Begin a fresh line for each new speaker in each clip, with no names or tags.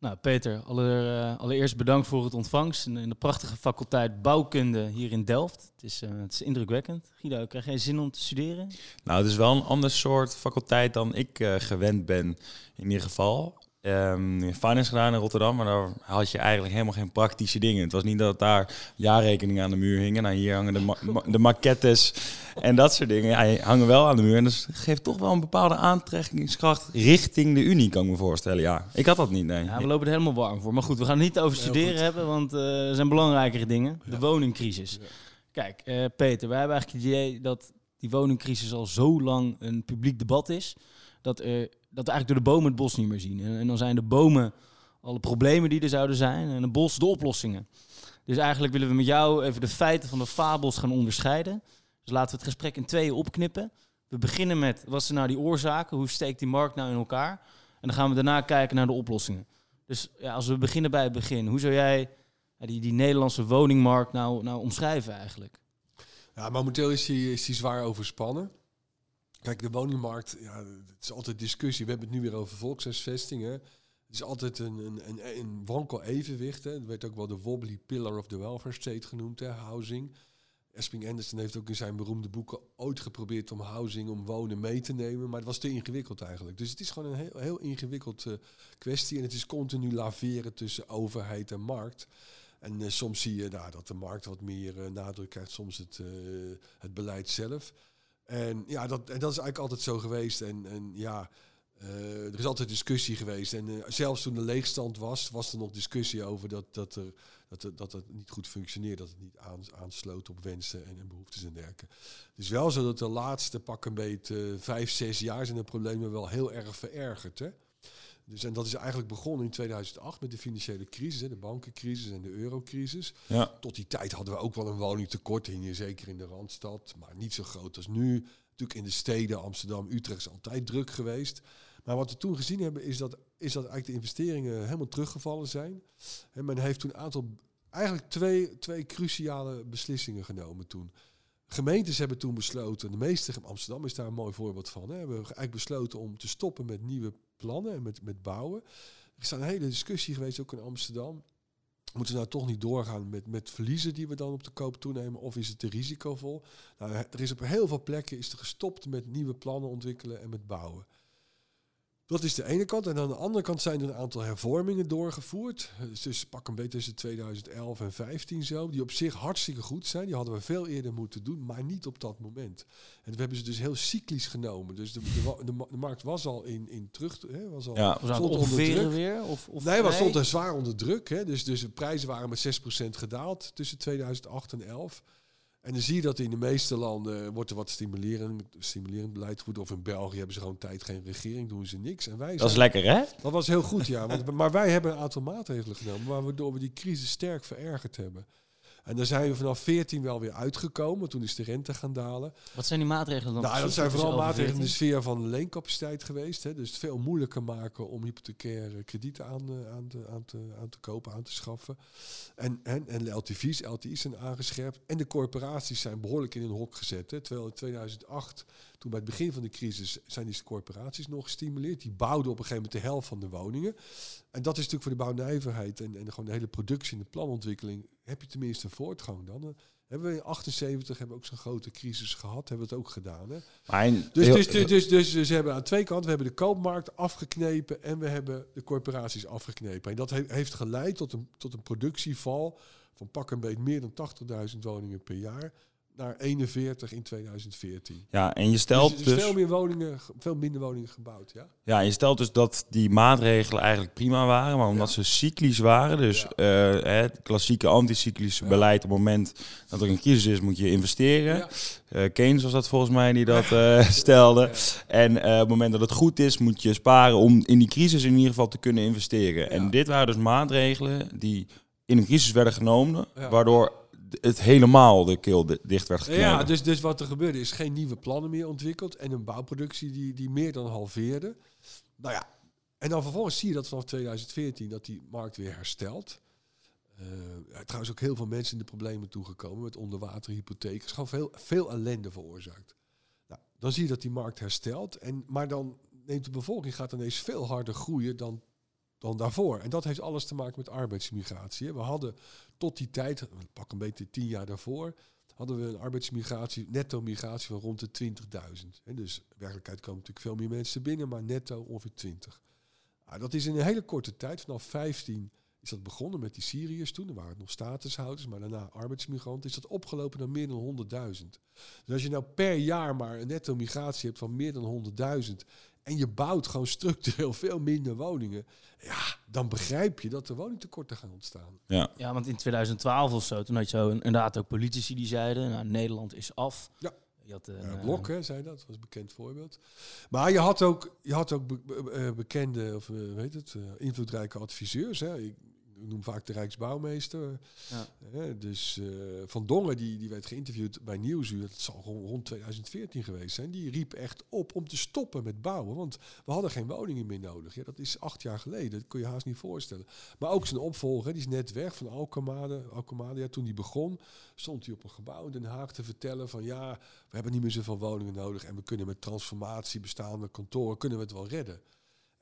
Nou, Peter, uh, allereerst bedankt voor het ontvangst in, de prachtige faculteit bouwkunde hier in Delft. Het is, uh, het is indrukwekkend. Guido, krijg jij zin om te studeren?
Nou, het is wel een ander soort faculteit dan ik uh, gewend ben, in ieder geval. Um, finance gedaan in Rotterdam, maar daar had je eigenlijk helemaal geen praktische dingen. Het was niet dat daar jaarrekeningen aan de muur hingen. Nou, hier hangen de, ma de maquettes en dat soort dingen. Ja, hangen wel aan de muur. En dat geeft toch wel een bepaalde aantrekkingskracht richting de Unie, kan ik me voorstellen. Ja, ik had dat niet, nee.
Ja, we lopen er helemaal warm voor. Maar goed, we gaan het niet over studeren hebben, want uh, er zijn belangrijkere dingen. De woningcrisis. Kijk, uh, Peter, wij hebben eigenlijk het idee dat die woningcrisis al zo lang een publiek debat is. Dat er dat we eigenlijk door de bomen het bos niet meer zien. En, en, dan zijn de bomen alle problemen die er zouden zijn en het bos de oplossingen. Dus eigenlijk willen we met jou even de feiten van de fabels gaan onderscheiden. Dus laten we het gesprek in tweeën opknippen. We beginnen met wat zijn nou die oorzaken? Hoe steekt die markt nou in elkaar? En dan gaan we daarna kijken naar de oplossingen. Dus ja, als we beginnen bij het begin, hoe zou jij die, die Nederlandse woningmarkt nou, nou omschrijven eigenlijk?
Ja, momenteel is die, is die zwaar overspannen. Kijk, de woningmarkt, ja, het is altijd discussie. We hebben het nu weer over volkshuisvestingen. Het is altijd een, een, een, een wankel evenwicht. Hè. Het werd ook wel de wobbly pillar of the welfare state genoemd, hè, housing. Esping Anderson heeft ook in zijn beroemde boeken ooit geprobeerd om housing, om wonen mee te nemen. Maar het was te ingewikkeld eigenlijk. Dus het is gewoon een heel, heel ingewikkeld uh, kwestie. En het is continu laveren tussen overheid en markt. En uh, soms zie je nou, dat de markt wat meer uh, nadruk krijgt, soms het, het beleid zelf. En ja, dat, en dat is eigenlijk altijd zo geweest. En, en ja, uh, er is altijd discussie geweest. En uh, zelfs toen de leegstand was, was er nog discussie over dat, dat, er, dat, dat het niet goed functioneert. Dat het niet aan, aansloot op wensen en, en behoeftes en dergelijke. Het is wel zo dat de laatste pak een beetje uh, vijf, zes jaar zijn de problemen wel heel erg verergerd. Hè? Dus, en dat is eigenlijk begonnen in 2008 met de financiële crisis, hè, de bankencrisis en de eurocrisis. Ja. Tot die tijd hadden we ook wel een woningtekort, hing zeker in de Randstad, maar niet zo groot als nu. Natuurlijk in de steden, Amsterdam, Utrecht is altijd druk geweest. Maar wat we toen gezien hebben, is dat, is dat eigenlijk de investeringen helemaal teruggevallen zijn. En men heeft toen een aantal, eigenlijk twee, twee cruciale beslissingen genomen toen. Gemeentes hebben toen besloten, de meeste, Amsterdam is daar een mooi voorbeeld van, hè, hebben eigenlijk besloten om te stoppen met nieuwe plannen en met, met bouwen. Er is een hele discussie geweest, ook in Amsterdam. Moeten we nou toch niet doorgaan met, met verliezen die we dan op de koop toenemen? Of is het te risicovol? Nou, er is op heel veel plekken is er gestopt met nieuwe plannen ontwikkelen en met bouwen. Dat is de ene kant. En aan de andere kant zijn er een aantal hervormingen doorgevoerd. Dus pak een beetje tussen 2011 en 15 zo. Die op zich hartstikke goed zijn. Die hadden we veel eerder moeten doen, maar niet op dat moment. En we hebben ze dus heel cyclisch genomen. Dus de, de, de, markt was al in, in terug. Hè, was al
ja, stond onder druk. weer? Of,
of nee, was stond er zwaar onder druk. Hè. Dus, dus de prijzen waren met 6% gedaald tussen 2008 en 11. En dan zie je dat in de meeste landen wordt er wat stimulerend, stimulerend beleid goed. Of in België hebben ze gewoon tijd geen regering, doen ze niks. En wij
dat is lekker, hè?
Dat was heel goed, ja. Want, maar wij hebben een aantal maatregelen genomen, waardoor we die crisis sterk verergerd hebben. En daar zijn we vanaf 14 wel weer uitgekomen. Toen is de rente gaan dalen.
Wat zijn die maatregelen dan?
Nou, dat zijn vooral maatregelen in de sfeer van de leencapaciteit geweest. Hè. Dus het veel moeilijker maken om hypothecaire kredieten aan, aan, te, aan, te, aan te kopen, aan te schaffen. En, en, en de LTV's, LTI's zijn aangescherpt. En de corporaties zijn behoorlijk in een hok gezet. Hè. Terwijl in 2008 toen bij het begin van de crisis zijn die corporaties nog gestimuleerd. Die bouwden op een gegeven moment de helft van de woningen. En dat is natuurlijk voor de bouwnijverheid en, en gewoon de hele productie en de planontwikkeling. Heb je tenminste een voortgang dan. Hebben we in 78 hebben we ook zo'n grote crisis gehad, hebben we het ook gedaan. Hè? Dus, dus, dus, dus, dus, dus, we hebben aan twee kanten, we hebben de koopmarkt afgeknepen en we hebben de corporaties afgeknepen. En dat heeft geleid tot een, tot een productieval van pak een beetje meer dan 80.000 woningen per jaar naar 41 in 2014.
Ja, en je stelt dus,
dus, veel meer woningen, veel minder woningen gebouwd, ja.
Ja, je stelt dus dat die maatregelen eigenlijk prima waren, maar omdat ze cyclisch waren, dus ja. uh, het klassieke anticyclische beleid, op het moment dat er een crisis is, moet je investeren. Uh, Keynes was dat volgens mij die dat uh, stelde. En op het moment dat het goed is, moet je sparen om in die crisis in ieder geval te kunnen investeren. En dit waren dus maatregelen die in een crisis werden genomen, waardoor het helemaal de keel dicht werd.
Ja, dus, dus wat er gebeurde is geen nieuwe plannen meer ontwikkeld en een bouwproductie die, die meer dan halveerde. Nou ja, en dan vervolgens zie je dat vanaf 2014 dat die markt weer herstelt. Uh, trouwens ook heel veel mensen in de problemen toegekomen met onderwaterhypotheken. Gewoon veel, veel ellende veroorzaakt. Nou, dan zie je dat die markt herstelt. En, maar dan neemt de bevolking gaat ineens veel harder groeien dan dan daarvoor. En dat heeft alles te maken met arbeidsmigratie. We hadden tot die tijd, pak een beetje tien jaar daarvoor, hadden we een arbeidsmigratie, netto migratie van rond de 20.000. En dus in werkelijkheid komen natuurlijk veel meer mensen binnen, maar netto ongeveer 20. Ah, dat is in een hele korte tijd, vanaf 15 is dat begonnen met die Syriërs toen. Dan waren het nog statushouders, maar daarna arbeidsmigranten. Is dat opgelopen naar meer dan 100.000. Dus als je nou per jaar maar een netto migratie hebt van meer dan 100.000... en je bouwt gewoon structureel veel minder woningen... ja, dan begrijp je dat er woningtekorten gaan ontstaan.
Ja.
Ja, want in 2012 of zo, toen had je zo inderdaad ook politici die zeiden, nou, Nederland is af.
Ja.
Je had, een,
Ja,
eh,
Blok, hè, zei dat. Dat was een bekend voorbeeld. Maar je had ook, je had ook be- be- eh, bekende, of eh, weet het, eh, invloedrijke adviseurs. Hè. Ik noem vaak de Rijksbouwmeester.
Ja.
Dus eh, Van Dongen, die, die werd geïnterviewd bij Nieuwsuur. Dat zal rond, rond 2014 geweest zijn. Die riep echt op om te stoppen met bouwen. Want we hadden geen woningen meer nodig. Ja, dat is acht jaar geleden. Dat kun je haast niet voorstellen. Maar ook zijn opvolger, die is net weg van Alkemade. Alkemade ja, toen die begon, stond hij op een gebouw in Den Haag te vertellen van ja, we hebben niet meer zoveel woningen nodig en we kunnen met transformatie bestaande kantoren kunnen we het wel redden.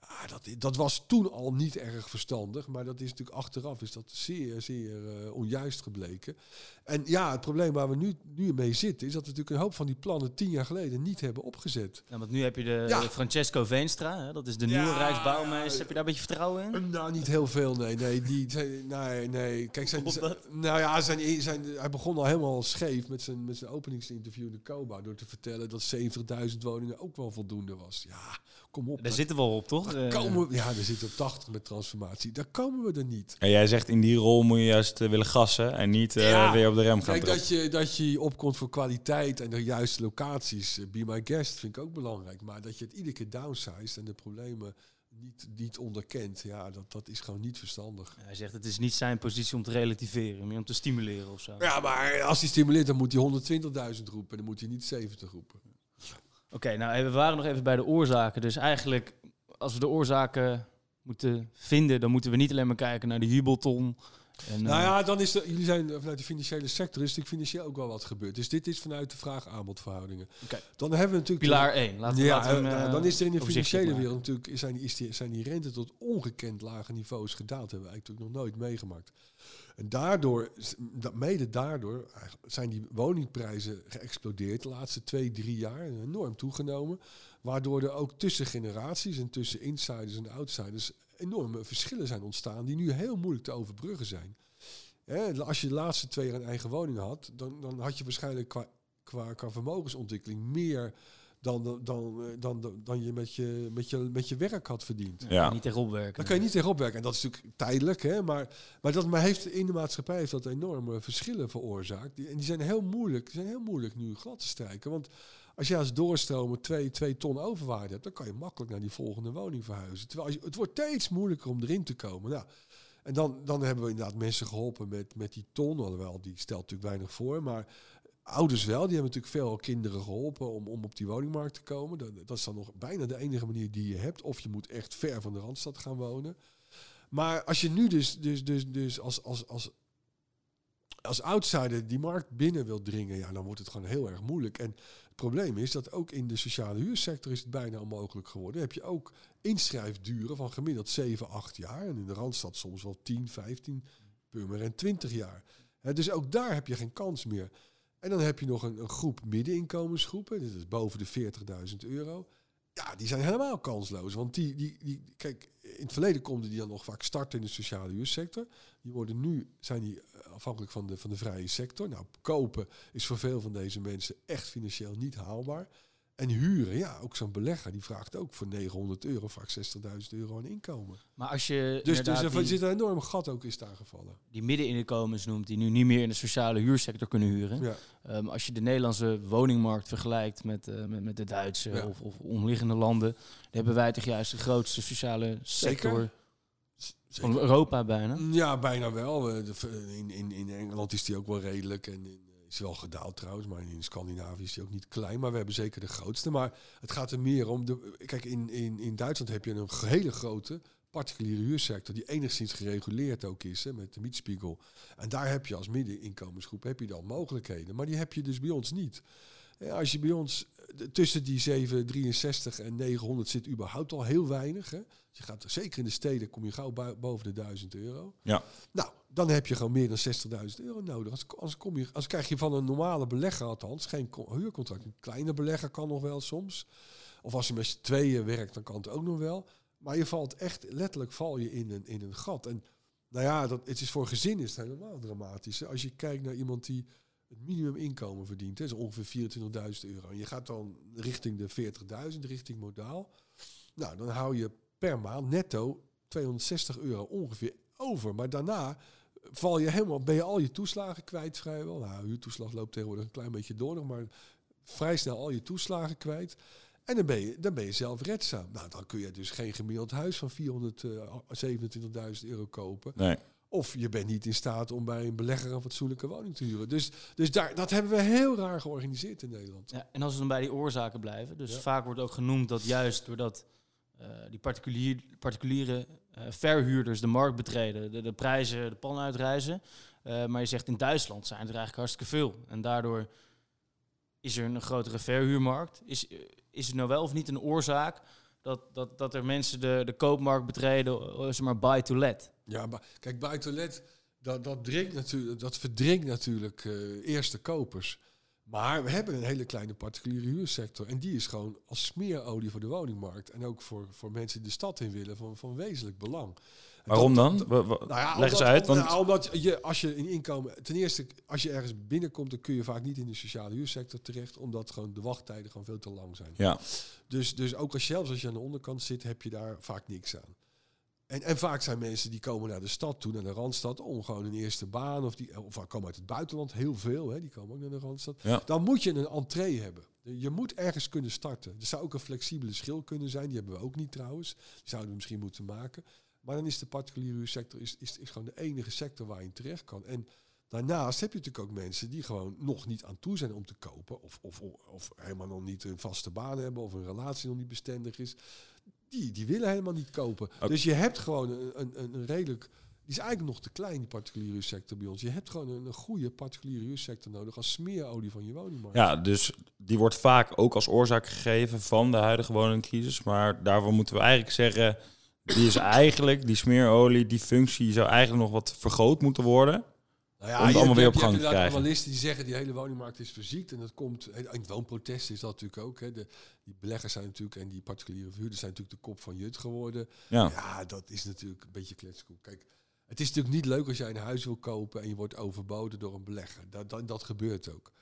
Ja, dat, dat was toen al niet erg verstandig, maar dat is natuurlijk achteraf is dat zeer, zeer eh, onjuist gebleken. En ja, het probleem waar we nu, nu mee zitten, is dat we natuurlijk een hoop van die plannen tien jaar geleden niet hebben opgezet.
Ja, want nu heb je de
Ja.
Francesco Veenstra, hè, dat is de nieuwe
Ja,
Rijksbouwmeester.
ja.
Heb je daar een beetje vertrouwen in?
Nou, niet heel veel, nee. Nee, die, zijn- nee, nee. Kijk, zijn, zijn- nou ja, zijn, zijn, hij begon al helemaal scheef met zijn, met zijn openingsinterview in de COBA... door te vertellen dat 70.000 woningen ook wel voldoende was. Ja, kom op.
Daar zitten we wel op, toch?
daar
Eh,
komen we, ja, er zitten op 80 met transformatie. Daar komen we er niet.
En jij zegt in die rol moet je juist eh, willen gassen en niet eh, weer op de rem gaan
Kijk, dat je, dat je opkomt voor kwaliteit en de juiste locaties. Be my guest vind ik ook belangrijk. Maar dat je het iedere keer downsized en de problemen niet, niet onderkent... ja, dat, dat is gewoon niet verstandig.
Hij zegt het is niet zijn positie om te relativeren, meer om te stimuleren of zo.
Ja, maar als hij stimuleert, dan moet hij 120.000 roepen. Dan moet hij niet 70 roepen.
Oké, nou we waren nog even bij de oorzaken. Dus eigenlijk, als we de oorzaken moeten vinden, dan moeten we niet alleen maar kijken naar de jubelton. En,
Nou
eh,
ja, dan is er, jullie zijn vanuit de financiële sector, is natuurlijk financieel ook wel wat gebeurd. Dus dit is vanuit de vraag-aanbodverhoudingen.
Oké.
Dan hebben we natuurlijk...
Pilaar 1. Laten we,
ja,
laten we hem,
eh, nou,
eh,
dan is er in de financiële wereld natuurlijk zijn die, zijn die rente tot ongekend lage niveaus gedaald. Dat hebben we eigenlijk nog nooit meegemaakt. En daardoor, mede daardoor, zijn die woningprijzen geëxplodeerd de laatste twee, drie jaar. Enorm toegenomen. Waardoor er ook tussen generaties en tussen insiders en outsiders enorme verschillen zijn ontstaan die nu heel moeilijk te overbruggen zijn. Als je de laatste twee jaar een eigen woning had, dan, dan had je waarschijnlijk qua, qua vermogensontwikkeling meer dan, dan, dan, eh, dan, dan, dan je, met je met je met je werk had verdiend.
Ja.
Niet tegenop werken.
Daar kan je niet tegenop werken. En dat is natuurlijk tijdelijk, hè? Maar, maar, dat, maar heeft, in de maatschappij heeft dat enorme verschillen veroorzaakt. Die, en die zijn heel moeilijk, die zijn heel moeilijk nu glad te strijken. Want als je als doorstromen twee, twee ton overwaarde hebt, dan kan je makkelijk naar die volgende woning verhuizen. Terwijl als je, het wordt steeds moeilijker om erin te komen. Nou, en dan, dan hebben we inderdaad mensen geholpen met, met die ton. Alhoewel, die stelt natuurlijk weinig voor. Maar ouders wel, die hebben natuurlijk veel kinderen geholpen om, om op die woningmarkt te komen. Dat, dat is dan nog bijna de enige manier die je hebt. Of je moet echt ver van de Randstad gaan wonen. Maar als je nu dus, dus, dus, dus als, als, als, als outsider die markt binnen wil dringen, ja, dan wordt het gewoon heel erg moeilijk. En het probleem is dat ook in de sociale huursector is het bijna onmogelijk geworden. Heb je ook inschrijfduren van gemiddeld 7, 8 jaar. En in de Randstad soms wel 10, 15, Purmerend 20 jaar. Dus ook daar heb je geen kans meer. En dan heb je nog een, een groep middeninkomensgroepen. Dit is boven de 40.000 euro. Ja, die zijn helemaal kansloos. Want die, die, die, kijk, in het verleden konden die dan nog vaak starten in de sociale huursector. Die worden nu, zijn die eh, afhankelijk van de, van de vrije sector. Nou, kopen is voor veel van deze mensen echt financieel niet haalbaar. En huren, ja, ook zo'n belegger, die vraagt ook voor 900 euro, vaak 60.000 euro aan inkomen.
Maar als je
Dus, dus er
die,
zit een enorm gat ook is daar gevallen.
die middeninkomens noemt, die nu niet meer in de sociale huursector kunnen huren.
Ja.
Ehm, als je de Nederlandse woningmarkt vergelijkt met, eh, met, met de Duitse
Ja.
of, of omliggende landen, dan hebben wij toch juist de grootste sociale sector van Europa bijna.
Ja, bijna wel. Eh, In, in, in Engeland is die ook wel redelijk. En in, is wel gedaald trouwens, maar in Scandinavië is die ook niet klein. Maar we hebben zeker de grootste. Maar het gaat er meer om. De, kijk, in, in, in Duitsland heb je een hele grote particuliere huursector. Die enigszins gereguleerd ook is hè, met de mietspiegel. En daar heb je als middeninkomensgroep heb je dan mogelijkheden. Maar die heb je dus bij ons niet. Als je bij ons eh, tussen die 763 en 900 zit überhaupt al heel weinig. Hè? Je gaat zeker in de steden kom je gauw boven de 1000 euro.
Ja.
Nou, dan heb je gewoon meer dan 60.000 euro nodig. Als, als, kom je, als krijg je van een normale belegger althans geen huurcontract. Een kleine belegger kan nog wel soms. Of als je met z'n tweeën werkt, dan kan het ook nog wel. Maar je valt echt, letterlijk val je in een, in een gat. En nou ja, dat, het is voor gezin is het helemaal dramatisch. Als je kijkt naar iemand die het minimuminkomen verdient, is ongeveer 24.000 euro. En je gaat dan richting de 40.000, richting modaal. Nou, dan hou je per maand netto 260 euro ongeveer over. Maar daarna val je helemaal, ben je al je toeslagen kwijt vrijwel. Nou, huurtoeslag loopt tegenwoordig een klein beetje door nog, maar vrij snel al je toeslagen kwijt. En dan ben, je, dan ben je zelf redzaam. Nou, dan kun je dus geen gemiddeld huis van 427.000 uh, euro kopen.
Nee.
Of je bent niet in staat om bij een belegger een fatsoenlijke woning te huren. Dus, dus daar, dat hebben we heel raar georganiseerd in Nederland.
Ja, en als we dan bij die oorzaken blijven. Dus vaak wordt ook genoemd dat juist doordat uh, die particulier, particuliere uh, verhuurders de markt betreden, de, de prijzen de pan uitreizen. Uh, maar je zegt in Duitsland zijn er eigenlijk hartstikke veel. En daardoor is er een grotere verhuurmarkt. Is, is het nou wel of niet een oorzaak dat, dat, dat er mensen de, de koopmarkt betreden, zeg maar buy to let?
Ja, maar kijk, buy to let, dat, dat, drinkt natuurlijk, dat verdrinkt natuurlijk uh, eerste kopers. Maar we hebben een hele kleine particuliere huursector. En die is gewoon als smeerolie voor de woningmarkt. En ook voor, voor mensen die de stad in willen van, van wezenlijk belang.
Waarom dan? nou ja, Leg eens uit.
Want... Nou, omdat je, als je in inkomen... Ten eerste, als je ergens binnenkomt... dan kun je vaak niet in de sociale huursector terecht... omdat gewoon de wachttijden gewoon veel te lang zijn.
Ja.
Dus, dus ook als zelfs als je aan de onderkant zit... heb je daar vaak niks aan. En, en vaak zijn mensen die komen naar de stad toe, naar de Randstad, om gewoon een eerste baan. Of, die, of komen uit het buitenland, heel veel, hè, die komen ook naar de Randstad.
Ja.
Dan moet je een entree hebben. Je moet ergens kunnen starten. Er zou ook een flexibele schil kunnen zijn. Die hebben we ook niet trouwens. Die zouden we misschien moeten maken. Maar dan is de particuliere sector is, is, is gewoon de enige sector waar je terecht kan. En daarnaast heb je natuurlijk ook mensen die gewoon nog niet aan toe zijn om te kopen. Of, of, of helemaal nog niet een vaste baan hebben. Of een relatie nog niet bestendig is. Die, die willen helemaal niet kopen. Dus je hebt gewoon een, een, een redelijk... Die is eigenlijk nog te klein, die particuliere sector bij ons. Je hebt gewoon een, een goede particuliere huursector nodig als smeerolie van je woningmarkt.
Ja, dus die wordt vaak ook als oorzaak gegeven van de huidige woningcrisis. Maar daarvoor moeten we eigenlijk zeggen die is eigenlijk, die smeerolie, die functie zou eigenlijk nog wat vergroot moeten worden.
Nou ja,
om het allemaal weer op gang te krijgen.
analisten die zeggen die hele woningmarkt is verziekt. En dat komt, en het woonprotest is dat natuurlijk ook. Hè. De, die beleggers zijn natuurlijk, en die particuliere verhuurders zijn natuurlijk de kop van Jut geworden.
Ja,
ja dat is natuurlijk een beetje kletskoek. Kijk, het is natuurlijk niet leuk als jij een huis wil kopen en je wordt overboden door een belegger. Dat, dat, dat gebeurt ook.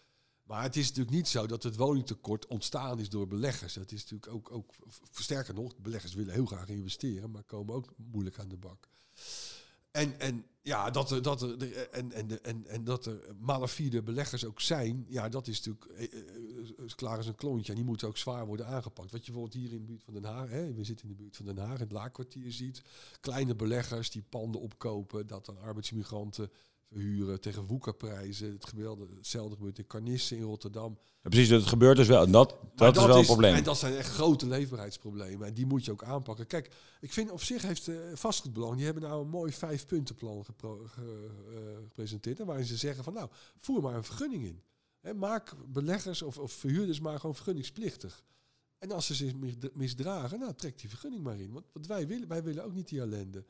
Maar het is natuurlijk niet zo dat het woningtekort ontstaan is door beleggers. Dat is natuurlijk ook, ook sterker nog, beleggers willen heel graag investeren, maar komen ook moeilijk aan de bak. En, en ja, dat er, dat en, en, en, dat er malafide beleggers ook zijn, ja, dat is natuurlijk eh, eh, klaar als een klontje. En die moeten ook zwaar worden aangepakt. Wat je bijvoorbeeld hier in de buurt van Den Haag, hè, we zitten in de buurt van Den Haag, het laakkwartier ziet. Kleine beleggers die panden opkopen, dat dan arbeidsmigranten verhuren tegen woekerprijzen. Het gebeurde, hetzelfde gebeurt in Carnissen in Rotterdam.
Ja, precies, dat gebeurt dus wel. En dat, dat, dat is wel een probleem.
En dat zijn echt grote leefbaarheidsproblemen. En die moet je ook aanpakken. Kijk, ik vind op zich heeft uh, vastgoedbelang... die hebben nou een mooi vijfpuntenplan gepro, ge, uh, gepresenteerd... waarin ze zeggen van nou, voer maar een vergunning in. He, maak beleggers of, of verhuurders maar gewoon vergunningsplichtig. En als ze zich misdragen, nou, trek die vergunning maar in. Want wat wij willen, wij willen ook niet die ellende.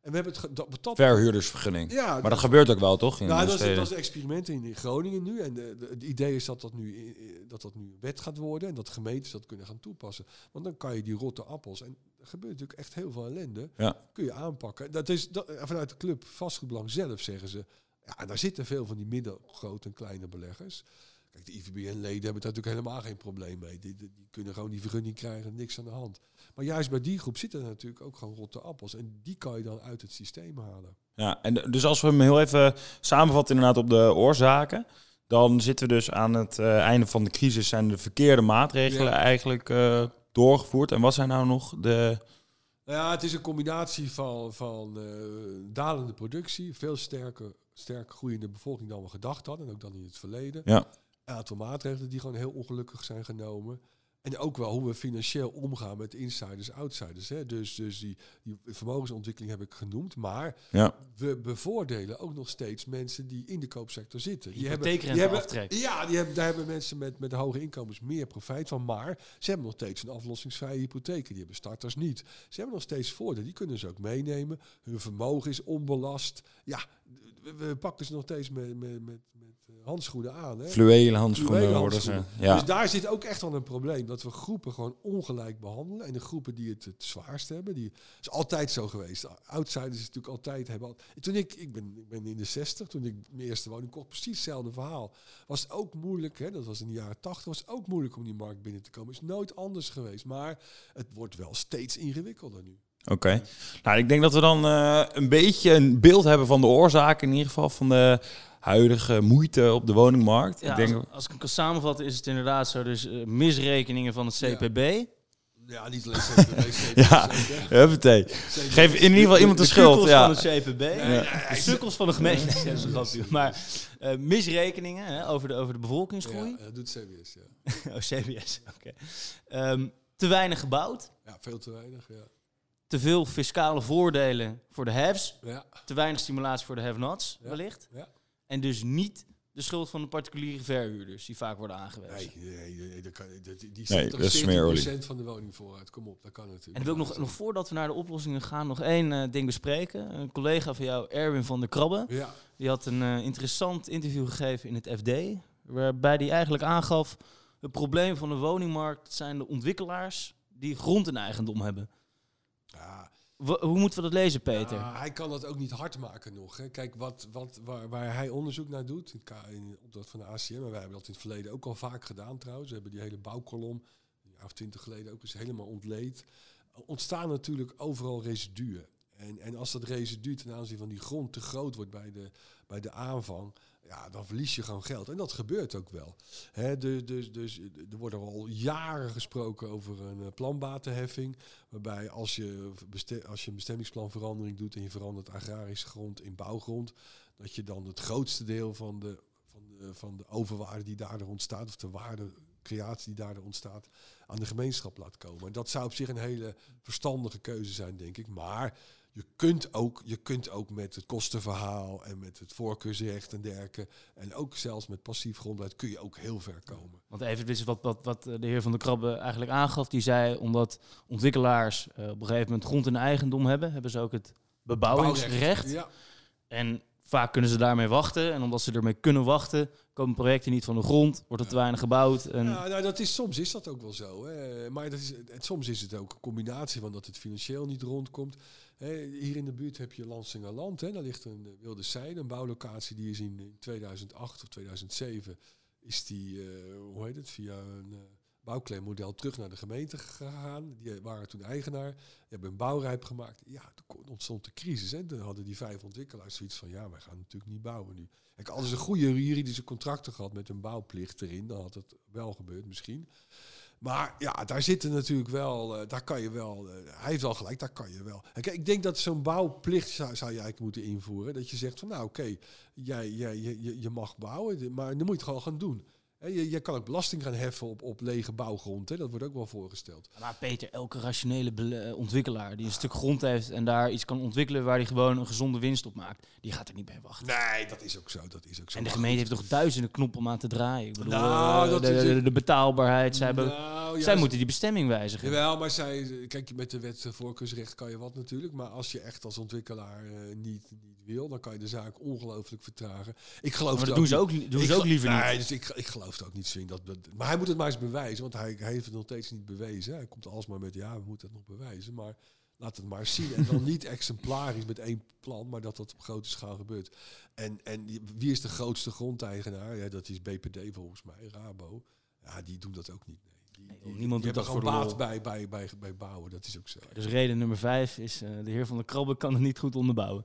En we hebben het dat, dat
verhuurdersvergunning.
Ja,
maar dat, gebeurt ook wel, toch?
In nou, dat is, dat is een experiment in, Groningen nu. En de, de, het idee is dat dat, nu, dat dat nu wet gaat worden en dat gemeentes dat kunnen gaan toepassen. Want dan kan je die rotte appels, en er gebeurt natuurlijk echt heel veel ellende,
ja.
kun je aanpakken. Dat is dat, vanuit de club Vastgoedbelang zelf zeggen ze, ja, daar zitten veel van die middelgrote en kleine beleggers. Kijk, de IVBN-leden hebben daar natuurlijk helemaal geen probleem mee. Die, die, die, kunnen gewoon die vergunning krijgen, niks aan de hand. Maar juist bij die groep zitten er natuurlijk ook gewoon rotte appels. En die kan je dan uit het systeem halen.
Ja, en dus als we hem heel even samenvatten inderdaad op de oorzaken... dan zitten we dus aan het uh, einde van de crisis... zijn de verkeerde maatregelen ja. eigenlijk uh, doorgevoerd. En wat zijn nou nog de...
Nou ja, het is een combinatie van, van uh, dalende productie... veel sterker, sterk groeiende bevolking dan we gedacht hadden. En ook dan in het verleden.
Ja
een aantal maatregelen die gewoon heel ongelukkig zijn genomen. En ook wel hoe we financieel omgaan met insiders, outsiders. Hè. Dus, dus die, die vermogensontwikkeling heb ik genoemd. Maar
Ja.
we bevoordelen ook nog steeds mensen die in de koopsector zitten. Die
Hypotheekrenteaftrek.
ja, die hebben, daar hebben mensen met, met hoge inkomens meer profijt van. Maar ze hebben nog steeds een aflossingsvrije hypotheek. Die hebben starters niet. Ze hebben nog steeds voordelen. Die kunnen ze ook meenemen. Hun vermogen is onbelast. Ja, we, pakken ze nog steeds met, met, met, met eh, handschoenen aan. Hè.
Fluwelen handschoenen
Fluwelen
worden ze. Ja.
Dus daar zit ook echt wel een probleem. Dat we groepen gewoon ongelijk behandelen. En de groepen die het het zwaarst hebben. Die is altijd zo geweest. Outsiders is natuurlijk altijd... Hebben toen ik, ik, ben, ik ben in de 60, toen ik mijn eerste woning kocht, precies hetzelfde verhaal. Was het ook moeilijk, hè, dat was in de jaren 80, was het ook moeilijk om die markt binnen te komen. Is nooit anders geweest. Maar het wordt wel steeds ingewikkelder nu.
Oké. Nou, ik denk dat we dan eh, een beetje een beeld hebben van de oorzaken, in ieder geval van de huidige moeite op de woningmarkt.
Ja,
ik denk,
als, als ik hem kan samenvatten is het inderdaad zo. Dus eh, misrekeningen van het
Ja.
CPB.
Ja, niet alleen CPB,
Ja. huppatee. Geef in ieder geval iemand de, schuld.
sukkels
Ja.
van het CPB. De sukkels van de gemeente. Ja, dat grapje. Maar eh, misrekeningen hè, over, de, over de bevolkingsgroei.
Ja, dat doet CBS, ja.
Oh, CBS. Oké. Ehm, te weinig gebouwd.
Ja, veel te weinig, ja.
Te veel fiscale voordelen voor de haves.
Ja,
Te weinig stimulatie voor de have-nots,
Ja.
wellicht.
ja.
En dus niet de schuld van de particuliere verhuurders die vaak worden aangewezen.
Nee, nee, nee, dat kan, dat, die
Nee, dat is.
40% van de woningvoorraad. Kom op, dat kan natuurlijk.
En ik wil nog, nog voordat we naar de oplossingen gaan, nog één eh, ding bespreken. Een collega van jou, Erwin van der Krabbe,
Ja,
die had een eh, interessant interview gegeven in het FD. Waarbij hij eigenlijk aangaf, het probleem van de woningmarkt zijn de ontwikkelaars die grond in eigendom hebben.
Ja,
hoe moeten we dat lezen, Peter?
Ja, hij kan dat ook niet hard maken nog. Hè. Kijk, wat, wat, waar, waar hij onderzoek naar doet, in, in opdracht van de ACM, en wij hebben dat in het verleden ook al vaak gedaan trouwens. We hebben die hele bouwkolom, een jaar of twintig geleden ook eens helemaal ontleed. Ontstaan natuurlijk overal residuen. En, en als dat residu ten aanzien van die grond te groot wordt bij de, bij de aanvang, ja, dan verlies je gewoon geld. En dat gebeurt ook wel. Dus, dus, dus er wordt al jaren gesproken over een eh, planbatenheffing. Waarbij als je, als je een bestemmingsplanverandering doet en je verandert agrarische grond in bouwgrond, dat je dan het grootste deel van de, van de, van de overwaarde die daardoor ontstaat, of de waardecreatie die daardoor ontstaat, aan de gemeenschap laat komen. En dat zou op zich een hele verstandige keuze zijn, denk ik. Maar je kunt ook, je kunt ook met het kostenverhaal en met het voorkeursrecht en dergelijke, en ook zelfs met passief grondbeleid, kun je ook heel ver komen.
Want even dit is wat, wat, wat de heer Van der Krabbe eigenlijk aangaf. Die zei, omdat ontwikkelaars eh, op een gegeven moment grond in eigendom hebben, hebben ze ook het bebouwingsrecht.
Ja,
En vaak kunnen ze daarmee wachten. En omdat ze ermee kunnen wachten, komen projecten niet van de grond, wordt er te weinig gebouwd. En
Ja, nou, dat is, soms is dat ook wel zo. Hè. Maar dat is, het, soms is het ook een combinatie van dat het financieel niet rondkomt. Hier in de buurt heb je Lansingerland. Hè. Daar ligt een eh, Wilde Zijde, een bouwlocatie die is in, in 2008 of 2007... is die, eh, hoe heet het, via een uh, bouwclaimmodel terug naar de gemeente gegaan. Die waren toen eigenaar, die hebben een bouwrijp gemaakt. Ja, toen ontstond de crisis. Hè. Dan hadden die vijf ontwikkelaars zoiets van... ja, wij gaan natuurlijk niet bouwen nu. Kijk, hadden ze goede juridische contracten gehad met een bouwplicht erin, dan had het wel gebeurd misschien. Maar ja, daar zitten natuurlijk wel, eh, daar kan je wel, eh, hij heeft wel gelijk, daar kan je wel. Kijk, ik denk dat zo'n bouwplicht zou, zou je eigenlijk moeten invoeren. Dat je zegt van nou oké, jij, jij, je- je mag bouwen, maar dan moet je het gewoon gaan doen. Je, je kan ook belasting gaan heffen op, op lege bouwgrond, hè, dat wordt ook wel voorgesteld.
Maar Peter, elke rationele eh, ontwikkelaar die een stuk grond heeft en daar iets kan ontwikkelen waar hij gewoon een gezonde winst op maakt, die gaat er niet bij wachten.
Nee, dat is ook zo, dat is ook zo.
En de gemeente heeft toch duizenden knoppen om aan te draaien. Ik bedoel,
Nou,
eh,
dat
de, de, de betaalbaarheid. Zij, hebben,
Nou, ja,
zij moeten die bestemming wijzigen.
Jawel, maar zij, kijk, met de wet voorkeursrecht kan je wat natuurlijk. Maar als je echt als ontwikkelaar eh, niet, niet wil, dan kan je de zaak ongelooflijk vertragen. Ik geloof
Maar dat doen ze ook, doen ze ook liever
nee,
niet.
dus ik, ik geloof het ook niet, Swing. Dat, dat- maar hij moet het maar eens bewijzen, want hij, hij heeft het nog steeds niet bewezen. Hij komt alsmaar met, ja, we moeten het nog bewijzen. Maar laat het maar zien. En dan niet exemplarisch met één plan, maar dat dat op grote schaal gebeurt. En, en wie is de grootste grondeigenaar? Ja, dat is BPD volgens mij, Rabo. Ja, die doen dat ook niet. Nee. Die,
Nee,
die-
niemand
die
doet dat voor
baat bij, bij, bij, bij bouwen. Dat is ook zo.
Dus reden nummer vijf is, eh, de heer Van der Krabbe kan het niet goed onderbouwen.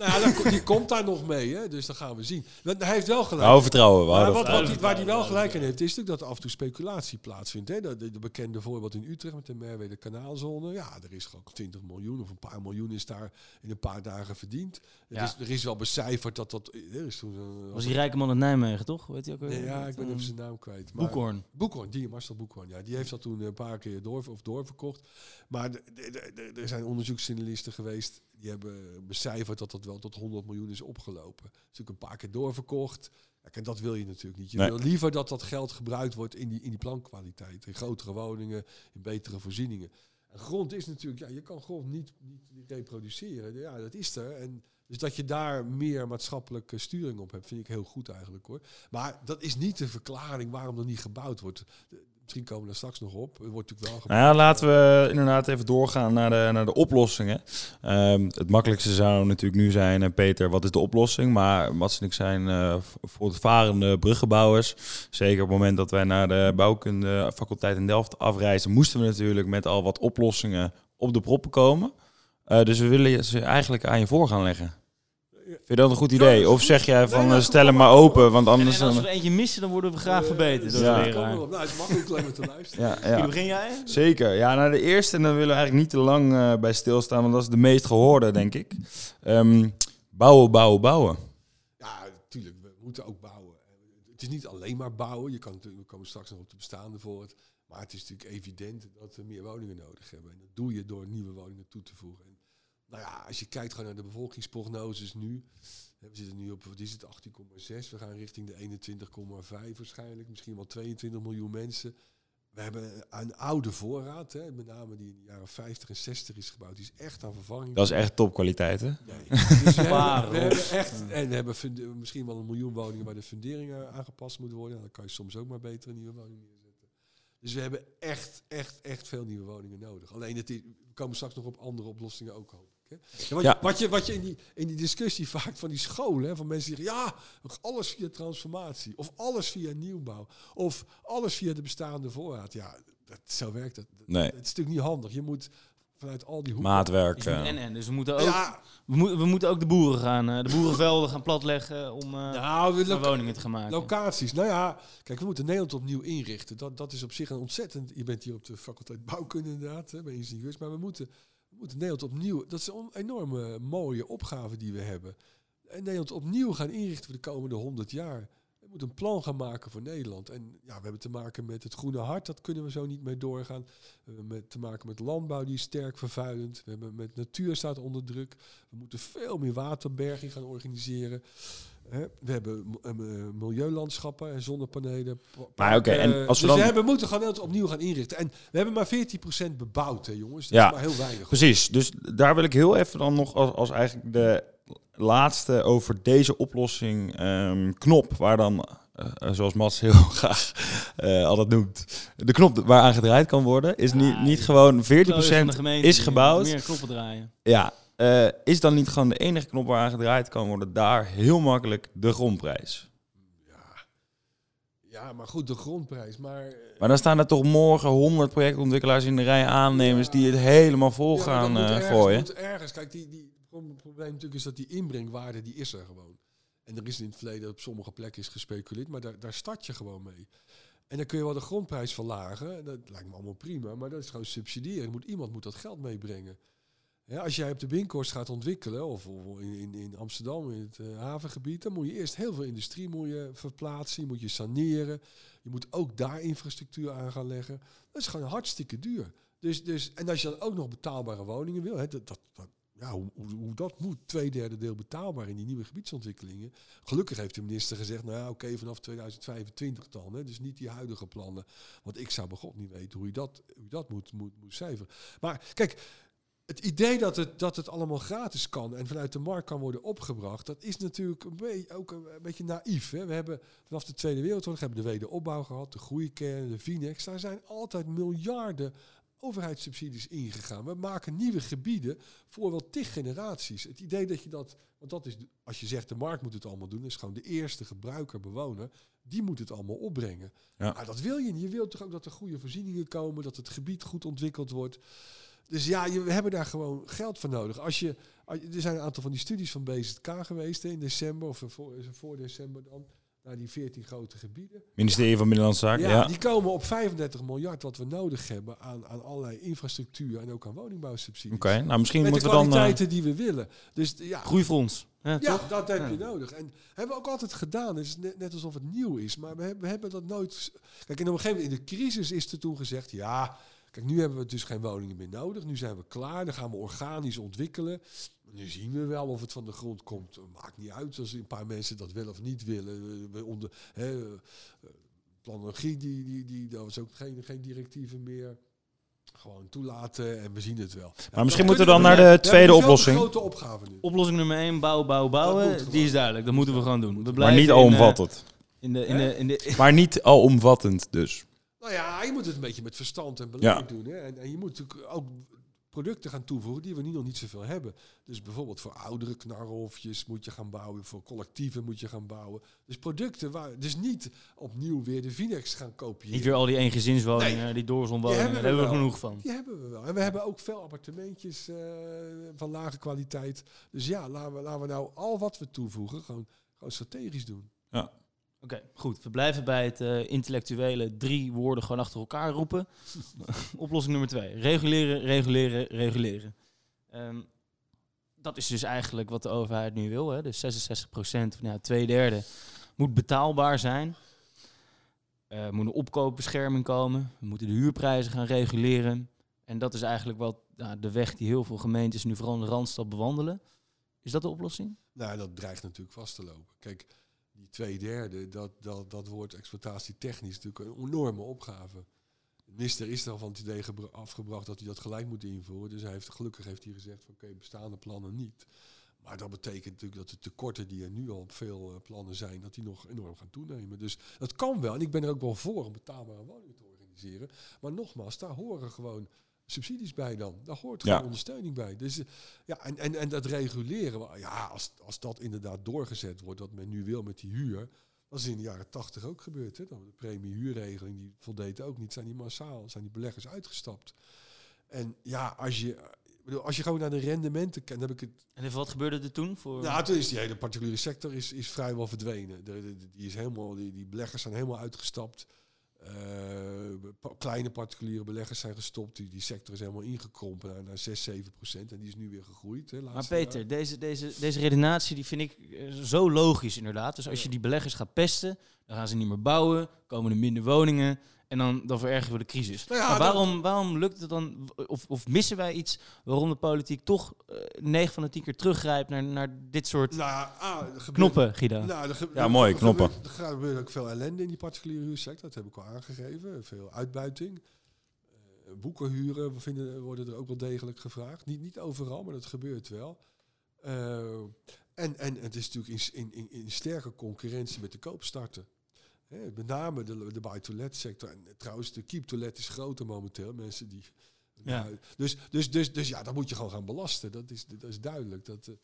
Nou ja, die komt daar nog mee, hè? dus dat gaan we zien. Want hij heeft wel gelijk.
Nou, vertrouwen. We
Maar wat, wat
vertrouwen.
hij, waar hij wel gelijk in heeft, is natuurlijk dat er af en toe speculatie plaatsvindt. Hè? De, de, de bekende voorbeeld in Utrecht met de Merwede kanaalzone. Ja, er is gewoon 20 miljoen of een paar miljoen is daar in een paar dagen verdiend. Er,
Ja.
is, er is wel becijferd dat dat... Er is toen
Was die rijke man uit Nijmegen, toch? Weet je ook weer?
Nee, ja, ik ben even
Ehm,
zijn naam kwijt. Maar-
Boekhorn.
Boekhorn, die Marcel Boekhorn, ja, die heeft dat toen een paar keer door, of doorverkocht. Maar de- de- de- de- er zijn onderzoeksjournalisten geweest die hebben becijferd dat dat wel tot 100 miljoen is opgelopen. Dat is natuurlijk een paar keer doorverkocht. En dat wil je natuurlijk niet. Je
Nee.
wil liever dat dat geld gebruikt wordt in die, in die plankwaliteit. In grotere woningen, in betere voorzieningen. En grond is natuurlijk, ja, je kan grond niet, niet, niet reproduceren. Ja, dat is er. En dus dat je daar meer maatschappelijke sturing op hebt, vind ik heel goed eigenlijk hoor. Maar dat is niet de verklaring waarom er niet gebouwd wordt. De- Misschien komen we straks nog op. Er wordt natuurlijk wel.
Nou laten we inderdaad even doorgaan naar de, naar de oplossingen. Ehm, het makkelijkste zou natuurlijk nu zijn, eh, Peter, wat is de oplossing? Maar Mats en ik zijn eh, v- voortvarende bruggenbouwers. Zeker op het moment dat wij naar de bouwkunde faculteit in Delft afreizen, moesten we natuurlijk met al wat oplossingen op de proppen komen. Eh, dus we willen ze eigenlijk aan je voor gaan leggen. Vind je dat een goed
Ja,
idee? Of zeg jij van
nee,
eh, stel hem maar open, want anders
en als we
dan...
er eentje missen, dan worden we graag verbeterd door
Ja,
de
kom
leraar.
erop. Nou, het is makkelijk alleen maar te luisteren.
Ja, ja.
begin jij?
Zeker. Ja, nou de eerste, en daar willen we eigenlijk niet te lang eh, bij stilstaan, want dat is de meest gehoorde, denk ik. Ehm, bouwen, bouwen, bouwen.
Ja, natuurlijk. We moeten ook bouwen. Het is niet alleen maar bouwen. Je kan, natuurlijk- we komen straks nog op de bestaande voor het. Maar het is natuurlijk evident dat we meer woningen nodig hebben. En dat doe je door nieuwe woningen toe te voegen. En, nou ja, als je kijkt gewoon naar de bevolkingsprognoses nu. hè, We zitten nu op, wat is het, 18,6. We gaan richting de 21,5 waarschijnlijk. Misschien wel 22 miljoen mensen. We hebben een oude voorraad, hè, met name die in de jaren 50 en 60 is gebouwd. Die is echt aan vervanging.
Dat is echt topkwaliteit, hè?
Nee. Dus we, hebben, we hebben echt, en we hebben misschien wel een miljoen woningen waar de funderingen aangepast moeten worden. Nou, dan kan je soms ook maar beter een nieuwe woning neerzetten. Dus we hebben echt, echt, echt veel nieuwe woningen nodig. Alleen het is, we komen straks nog op andere oplossingen ook, hoop ik. Hè. Ja, wat,
Ja.
Wat, je, wat je in die, in die discussie vaak van die scholen, hè, van mensen die zeggen, ja, alles via transformatie. Of alles via nieuwbouw. Of alles via de bestaande voorraad. Ja, dat, zo werkt het.
Nee.
Het is natuurlijk niet handig. Je moet vanuit al die hoeken...
Maatwerk.
En,
eh.
en, dus we moeten ook,
Ja,
we, moeten we moeten ook de boeren gaan, eh, de boerenvelden gaan platleggen om
nou,
om woningen te gaan maken.
Locaties. Nou ja, kijk, we moeten Nederland opnieuw inrichten. Dat, dat is op zich een ontzettend... Je bent hier op de faculteit bouwkunde inderdaad, hè, bij ingenieurs. Maar we moeten, moeten Nederland opnieuw... Dat is een enorme mooie opgave die we hebben. En Nederland opnieuw gaan inrichten voor de komende 100 jaar. We moeten een plan gaan maken voor Nederland. En ja, we hebben te maken met het groene hart. Dat kunnen we zo niet mee doorgaan. We hebben te maken met landbouw, die is sterk vervuilend. We hebben met natuur staat onder druk. We moeten veel meer waterberging gaan organiseren. We hebben eh, m- milieulandschappen en zonnepanelen. pa-
Maar oké, en als we
dus
dan-
we hebben, moeten gewoon net opnieuw gaan inrichten. En we hebben maar 14% bebouwd, hè, jongens. Dat
Ja,
is maar heel weinig.
Precies, dus daar wil ik heel even dan nog als, als eigenlijk de laatste over deze oplossing ehm, knop, waar dan, eh, eh, zoals Mats heel graag eh altijd noemt, de knop waaraan gedraaid kan worden, is niet,
Ja,
niet gewoon 14%
Van de gemeente
is gebouwd.
Meer knoppen draaien.
Ja, eh, is dan niet gewoon de enige knop waaraan gedraaid kan worden, daar heel makkelijk de grondprijs.
Ja. ja, maar goed, de grondprijs. Maar, eh,
Maar dan staan er toch morgen 100 projectontwikkelaars in de rij aannemers die het helemaal vol
Ja,
gaan eh,
ergens,
gooien.
moet ergens. Kijk, die, die, het probleem natuurlijk is dat die inbrengwaarde, die is er gewoon. En er is in het verleden op sommige plekken is gespeculeerd, maar daar, daar start je gewoon mee. En dan kun je wel de grondprijs verlagen. Dat lijkt me allemaal prima, maar dat is gewoon subsidiëren. Moet, iemand moet dat geld meebrengen. Als jij op de Binkhorst gaat ontwikkelen, of, of in, in, Amsterdam, in het eh, havengebied, dan moet je eerst heel veel industrie moet je verplaatsen, je moet je saneren. Je moet ook daar infrastructuur aan gaan leggen. Dat is gewoon hartstikke duur. Dus, dus, en als je dan ook nog betaalbare woningen wil, hè, dat, dat- ja, hoe, hoe, hoe dat moet, twee derde deel betaalbaar in die nieuwe gebiedsontwikkelingen. Gelukkig heeft de minister gezegd, nou ja, oké, vanaf 2025 dan. Hè, dus niet die huidige plannen. Want ik zou bij God niet weten hoe je dat, hoe je dat moet, moet, moet cijferen. Maar kijk, het idee dat het, dat het allemaal gratis kan en vanuit de markt kan worden opgebracht, dat is natuurlijk een beetje, ook een, een beetje naïef. Hè? We hebben vanaf de Tweede Wereldoorlog hebben we de wederopbouw gehad, de groeikern, de Vinex. Daar zijn altijd miljarden overheidssubsidies ingegaan. We maken nieuwe gebieden voor wel tig generaties. Het idee dat je dat, want dat is, als je zegt de markt moet het allemaal doen, is gewoon de eerste gebruiker, bewoner, die moet het allemaal opbrengen.
Ja.
Maar dat wil je niet. Je wilt toch ook dat er goede voorzieningen komen, dat het gebied goed ontwikkeld wordt. Dus ja, je, we hebben daar gewoon geld voor nodig. Als je, er zijn een aantal van die studies van BZK geweest hè, in december, of voor, voor december dan, naar die 14 grote gebieden.
Ministerie van Binnenlandse Zaken,
Ja,
ja.
die komen op 35 miljard wat we nodig hebben aan, aan allerlei infrastructuur en ook aan woningbouwsubsidies.
Oké, nou misschien
Met de
moeten we dan... eh,
kwaliteiten die we willen. Dus ja,
Groeifonds. Ja,
dat heb
Ja.
je nodig. En hebben we ook altijd gedaan. Het is net, net alsof het nieuw is. Maar we hebben, we hebben dat nooit... Kijk, en op een gegeven moment in de crisis is er toen gezegd... Ja, kijk, nu hebben we dus geen woningen meer nodig. Nu zijn we klaar. Dan gaan we organisch ontwikkelen. Nu zien we wel of het van de grond komt. Maakt niet uit als een paar mensen dat wel of niet willen. We onder, hè, eh, planologie, die, die, die, daar was ook geen, geen directieven meer. Gewoon toelaten en we zien het wel.
Maar misschien moeten we dan naar de tweede oplossing.
grote opgave nu.
Oplossing nummer 1, bouwen, bouwen,
Dat moet
bouwen. Die is duidelijk. Dat moeten we gewoon doen. We
Maar niet
in, eh,
alomvattend.
In de, in de, in de,
Maar niet alomvattend dus.
Nou ja, je moet het een beetje met verstand en beleid doen. Hè? En, en je moet natuurlijk ook producten gaan toevoegen die we nu nog niet zoveel hebben. Dus bijvoorbeeld voor oudere knarhofjes moet je gaan bouwen, voor collectieven moet je gaan bouwen. Dus producten waar, dus niet opnieuw weer de Vinex gaan kopiëren.
niet weer al die eengezinswoningen, die doorzonwoningen.
Die
Daar
hebben
we
we
genoeg van.
Die hebben we wel. En we hebben ook veel appartementjes eh, van lage kwaliteit. Dus ja, laten we, laten we nou al wat we toevoegen gewoon, gewoon strategisch doen.
Oké, goed. We blijven bij het eh, intellectuele drie woorden gewoon achter elkaar roepen. Oplossing nummer twee. Reguleren, reguleren, reguleren. Ehm, dat is dus eigenlijk wat de overheid nu wil. Hè? Dus 66 procent, nou, twee derde, moet betaalbaar zijn. Eh, Er moet een opkoopbescherming komen. We moeten de huurprijzen gaan reguleren. En dat is eigenlijk wat nou, de weg die heel veel gemeentes nu vooral in de Randstad bewandelen. Is dat de oplossing?
Nou, dat dreigt natuurlijk vast te lopen. Kijk, die twee derde, dat, dat, dat wordt exploitatietechnisch natuurlijk een enorme opgave. Minister is al van het idee gebra- afgebracht dat hij dat gelijk moet invoeren. Dus hij heeft, gelukkig heeft hij gezegd van oké, bestaande plannen niet. Maar dat betekent natuurlijk dat de tekorten die er nu al op veel eh, plannen zijn, dat die nog enorm gaan toenemen. Dus dat kan wel. En ik ben er ook wel voor om betaalbare woningen te organiseren. Maar nogmaals, daar horen gewoon subsidies bij dan. Daar hoort gewoon
Ja.
ondersteuning bij. Dus eh, ja, en, en, en dat reguleren, wel, ja, als, als dat inderdaad doorgezet wordt, wat men nu wil met die huur, dat is in de jaren tachtig ook gebeurd. Hè? Dan De premiehuurregeling, die voldeed ook niet, zijn die massaal, zijn die beleggers uitgestapt. En ja, als je, als je gewoon naar de rendementen kijkt, dan heb ik het
En even wat gebeurde er toen? Voor...
nou, toen is die hele particuliere sector is, is vrijwel verdwenen. De, de- de- die, is helemaal, die, die beleggers zijn helemaal uitgestapt. Eh, kleine particuliere beleggers zijn gestopt. Die, die sector is helemaal ingekrompen naar, naar 6, 7 procent. En die is nu weer gegroeid. Hè,
Maar Peter,
jaar.
deze, deze, deze redenatie die vind ik eh, zo logisch inderdaad. Dus als je die beleggers gaat pesten, dan gaan ze niet meer bouwen, komen er minder woningen en dan, dan verergeren we de crisis.
Nou ja,
maar
dat-
waarom, waarom lukt het dan, of, of missen wij iets waarom de politiek toch eh 9 van de 10 keer teruggrijpt naar, naar dit soort
Nou, ja, ah, gebeurt-
knoppen, Guido?
Nou, er ge-
Ja,
er-
mooi,
er
knoppen.
gebeurt- Er gaat- gebeurt ook veel ellende in die particuliere huursector. Dat heb ik al aangegeven. Veel uitbuiting. Eh, Boekenhuren we vinden, worden er ook wel degelijk gevraagd. Niet, niet overal, maar dat gebeurt wel. Eh, en, en het is natuurlijk in, in, in, in sterke concurrentie met de koopstarten. Hè, met name de, de buy-to-let sector. En trouwens, de keep-to-let is groter momenteel. Mensen die...
Ja.
Dus, dus, dus, dus ja, dan moet je gewoon gaan belasten. Dat is, dat is duidelijk. Dat, eh,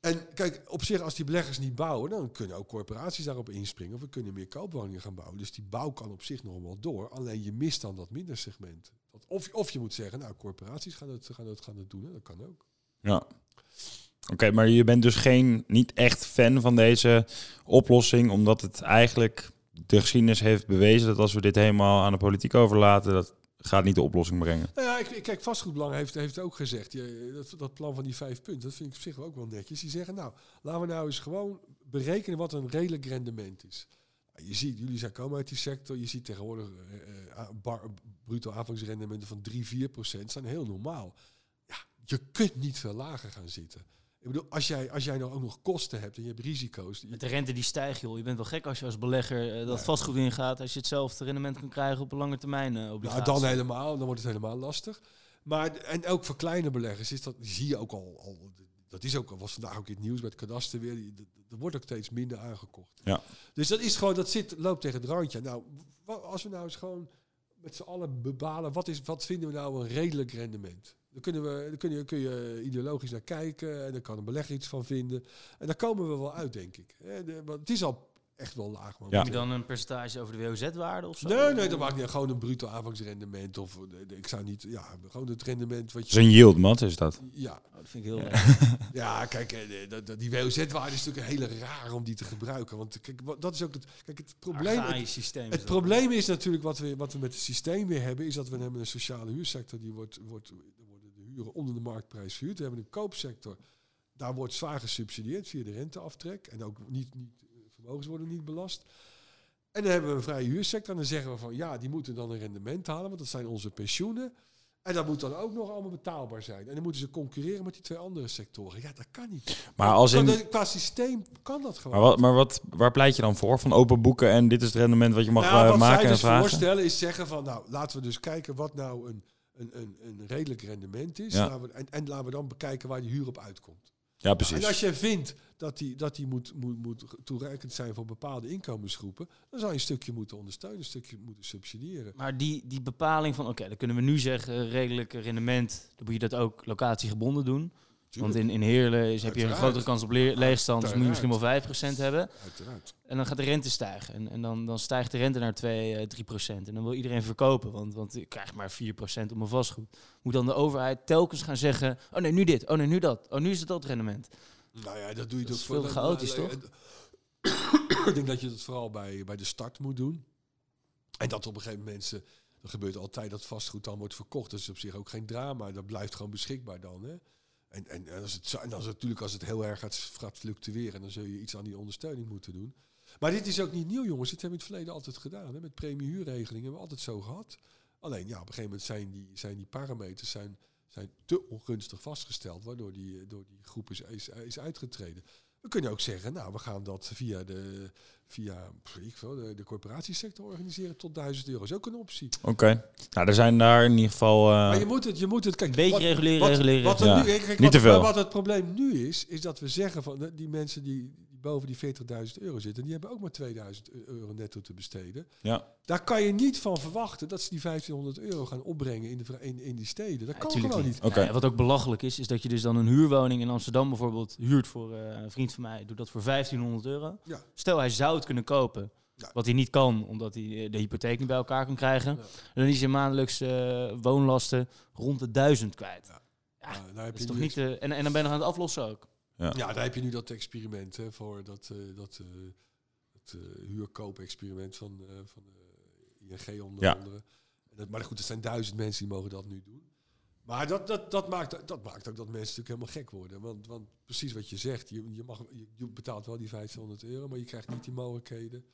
en kijk, op zich, als die beleggers niet bouwen, dan kunnen ook corporaties daarop inspringen. Of we kunnen meer koopwoningen gaan bouwen. Dus die bouw kan op zich nog wel door. Alleen je mist dan dat minder segment. Dat, of, of je moet zeggen, nou, corporaties gaan het, gaan het, gaan het doen. Hè. Dat kan ook.
Ja. Oké, maar je bent dus geen, niet echt fan van deze oplossing, omdat het eigenlijk de geschiedenis heeft bewezen dat als we dit helemaal aan de politiek overlaten, dat gaat niet de oplossing brengen.
Nou ja, ik, kijk, vastgoedbelang heeft, heeft ook gezegd, je, dat, dat plan van die vijf punten, dat vind ik op zich ook wel netjes. Die zeggen, nou, laten we nou eens gewoon berekenen wat een redelijk rendement is. Nou, Je ziet, jullie zijn komen uit die sector, je ziet tegenwoordig eh, eh, bruto aanvangsrendementen van 3, 4 procent, zijn heel normaal. Ja, je kunt niet veel lager gaan zitten. Ik bedoel, als jij, als jij nou ook nog kosten hebt en je hebt risico's.
Met de rente die stijgt, joh. Je bent wel gek als je als belegger eh, dat
Ja.
vastgoed ingaat. Als je hetzelfde rendement kan krijgen op een lange termijn eh
Ja,
obligatie.
dan helemaal, dan wordt het helemaal lastig. Maar en ook voor kleine beleggers is dat, zie je ook al, al dat is ook, was vandaag ook in het nieuws met het kadaster weer, er wordt ook steeds minder aangekocht.
Ja.
Dus dat is gewoon, dat zit, loopt tegen het randje. Nou, als we nou eens gewoon met z'n allen bepalen, wat, is, wat vinden we nou een redelijk rendement? Dan, kunnen we, dan kun, je, kun je ideologisch naar kijken en dan kan een belegger iets van vinden. En daar komen we wel uit, denk ik. Want het is al echt wel laag.
Ja.
Heb je dan een percentage over de WOZ-waarde of zo?
Nee, nee, dat maakt niet. Gewoon een bruto aanvangsrendement. Of eh, ik zou niet. Ja, gewoon het rendement wat je.
is een yield, Mats, is dat.
Ja,
Oh, dat vind ik heel leuk.
ja, kijk, eh, dat- dat- die WOZ-waarde is natuurlijk een hele raar om die te gebruiken. Want kijk, wat- dat is ook het. Kijk, het probleem. Het,
systeem.
het probleem is natuurlijk wat we, wat we met het systeem weer hebben, is dat we hebben een sociale huursector die wordt, wordt, huren onder de marktprijs verhuurd. We hebben een koopsector, daar wordt zwaar gesubsidieerd via de renteaftrek en ook niet, niet eh, vermogens worden niet belast. En dan hebben we een vrije huursector en dan zeggen we van ja, die moeten dan een rendement halen, want dat zijn onze pensioenen. En dat moet dan ook nog allemaal betaalbaar zijn. En dan moeten ze concurreren met die twee andere sectoren. Ja, dat kan niet.
Maar, als in,
dat- qua systeem kan dat gewoon.
maar, wat, maar wat, waar pleit je dan voor? Van open boeken en dit is het rendement wat je mag
Nou,
eh,
wat
maken
zij
en
dus
vragen?
voorstellen is zeggen van, nou, laten we dus kijken wat nou een, een, een, een redelijk rendement is.
Ja.
Laten we, en, en laten we dan bekijken waar die huur op uitkomt.
Ja,
En
precies.
als je vindt dat die, dat die moet, moet, moet toereikend zijn voor bepaalde inkomensgroepen, dan zou je een stukje moeten ondersteunen, een stukje moeten subsidiëren.
Maar die, die bepaling van, oké, dan kunnen we nu zeggen, redelijk rendement, dan moet je dat ook locatiegebonden doen. Want in, in Heerlen is, heb je een grotere kans op leegstand, dus moet je misschien wel 5% hebben.
Uiteraard.
En dan gaat de rente stijgen. En, en dan, dan stijgt de rente naar 2, eh, 3 procent. En dan wil iedereen verkopen, want, want ik krijg maar 4 procent op mijn vastgoed. Moet dan de overheid telkens gaan zeggen, oh nee, nu dit, oh nee, nu dat. Oh, nu is het dat rendement.
Nou ja, dat doe je
Dat
toch
veel te chaotisch, toch?
Ik denk dat je dat vooral bij, bij de start moet doen. En dat op een gegeven moment mensen... Er gebeurt altijd dat vastgoed dan wordt verkocht. Dat is op zich ook geen drama. Dat blijft gewoon beschikbaar dan. Hè? En, en, als het, en als het natuurlijk als het heel erg gaat, gaat fluctueren... dan zul je iets aan die ondersteuning moeten doen. Maar dit is ook niet nieuw, jongens. Dit hebben we in het verleden altijd gedaan. Hè? Met premiehuurregelingen hebben we altijd zo gehad. Alleen ja, op een gegeven moment zijn die, zijn die parameters zijn, zijn te ongunstig vastgesteld... waardoor die, door die groep is, is, is uitgetreden. We kunnen ook zeggen, nou, we gaan dat via de, via, ik veel, de, de corporatiesector organiseren tot 1000 euro. is ook een optie.
Oké. Nou, er zijn daar in ieder geval... eh,
maar je moet het, je moet het, kijk,
Een beetje
wat-
reguleren,
wat,
reguleren.
Wat er
Ja.
nu, kijk,
Niet
wat,
te veel.
Wat het probleem nu is, is dat we zeggen van die mensen die boven die 40.000 euro zitten, die hebben ook maar 2000 euro netto te besteden.
ja.
Daar kan je niet van verwachten dat ze die 1500 euro gaan opbrengen in, de, in, in die steden. Dat
Ja,
kan gewoon niet.
Oké.
Ja, wat ook belachelijk is, is dat je dus dan een huurwoning in Amsterdam bijvoorbeeld huurt voor eh, een vriend van mij. Doet dat voor 1500 euro.
Ja.
Stel, hij zou het kunnen kopen.
Ja.
Wat hij niet kan, omdat hij eh, de hypotheek niet bij elkaar kan krijgen.
Ja.
Dan is hij maandelijks eh, woonlasten rond de 1000 kwijt.
Ja.
Ja,
Ja, daar heb
Dat is
je
toch niet, en, en dan ben je nog aan het aflossen ook.
Ja, daar heb je nu dat experiment hè, voor dat, eh dat eh, het eh, huurkoop-experiment van, van ING onder
Ja.
andere. Dat, maar goed, er zijn duizend mensen die mogen dat nu doen. Maar dat, dat, dat, maakt, dat maakt ook dat mensen natuurlijk helemaal gek worden. Want, want precies wat je zegt, je, je, mag, je, je betaalt wel die 1500 euro, maar je krijgt niet die mogelijkheden.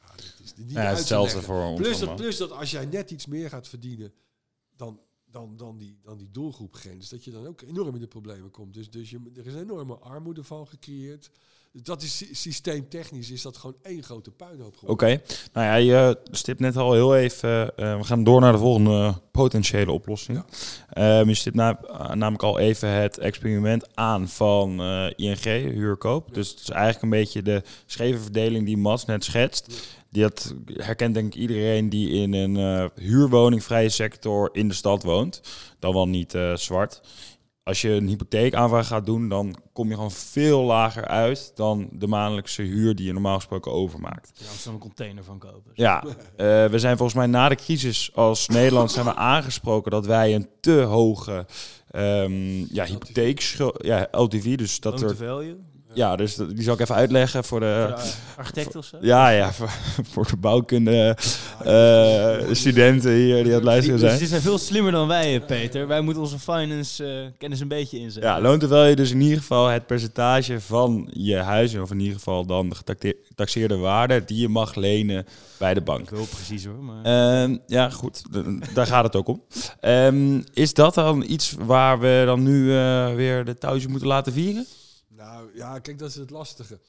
Ja, dat is niet
Ja, hetzelfde voor ons
Plus dat, plus dat als jij net iets meer gaat verdienen dan, dan, dan, die, dan die doelgroepgrens, dat je dan ook enorm in de problemen komt. Dus, dus je, er is een enorme armoede van gecreëerd. Dat is sy- systeemtechnisch is dat gewoon één grote puinhoop
Oké.
geworden.
Nou ja, je stipt net al heel even... eh, we gaan door naar de volgende potentiële oplossing. Ehm, je stipt na, eh, namelijk al even het experiment aan van eh, ING, huurkoop.
Ja.
Dus het is eigenlijk een beetje de scheve verdeling die Mats net schetst.
Ja.
Die dat herkent denk ik iedereen die in een huurwoningvrije sector in de stad woont. Dan wel niet zwart. Als je een hypotheekaanvraag gaat doen, dan kom je gewoon veel lager uit dan de maandelijkse huur die je normaal gesproken overmaakt.
Ja, er een container van kopen.
Ja, eh, we zijn volgens mij na de crisis als Nederland zijn we aangesproken dat wij een te hoge ehm ja, hypotheekschuld, ja, LTV, dus dat er,
value.
Ja, dus die zal ik even uitleggen voor de,
architect of zo.
ja, ja, voor, voor de bouwkunde eh, studenten hier die aan het luisteren
Die,
zijn.
die zijn veel slimmer dan wij, eh, Peter. Wij moeten onze finance eh, kennis een beetje inzetten.
Ja, loont terwijl je dus in ieder geval het percentage van je huis, of in ieder geval dan de getaxeerde waarde, die je mag lenen bij de bank.
Wil precies hoor, maar...
Ehm, ja, goed. Daar gaat het ook om. Ehm, is dat dan iets waar we dan nu weer de touwtje moeten laten vieren?
Nou ja, kijk, dat is het lastige.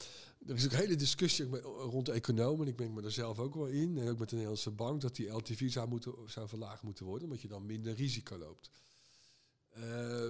Er is ook een hele discussie rond de economen. Ik ben me er zelf ook wel in. En ook met de Nederlandse bank. Dat die LTV zou, moeten, zou verlaagd moeten worden. Omdat je dan minder risico loopt. Eh,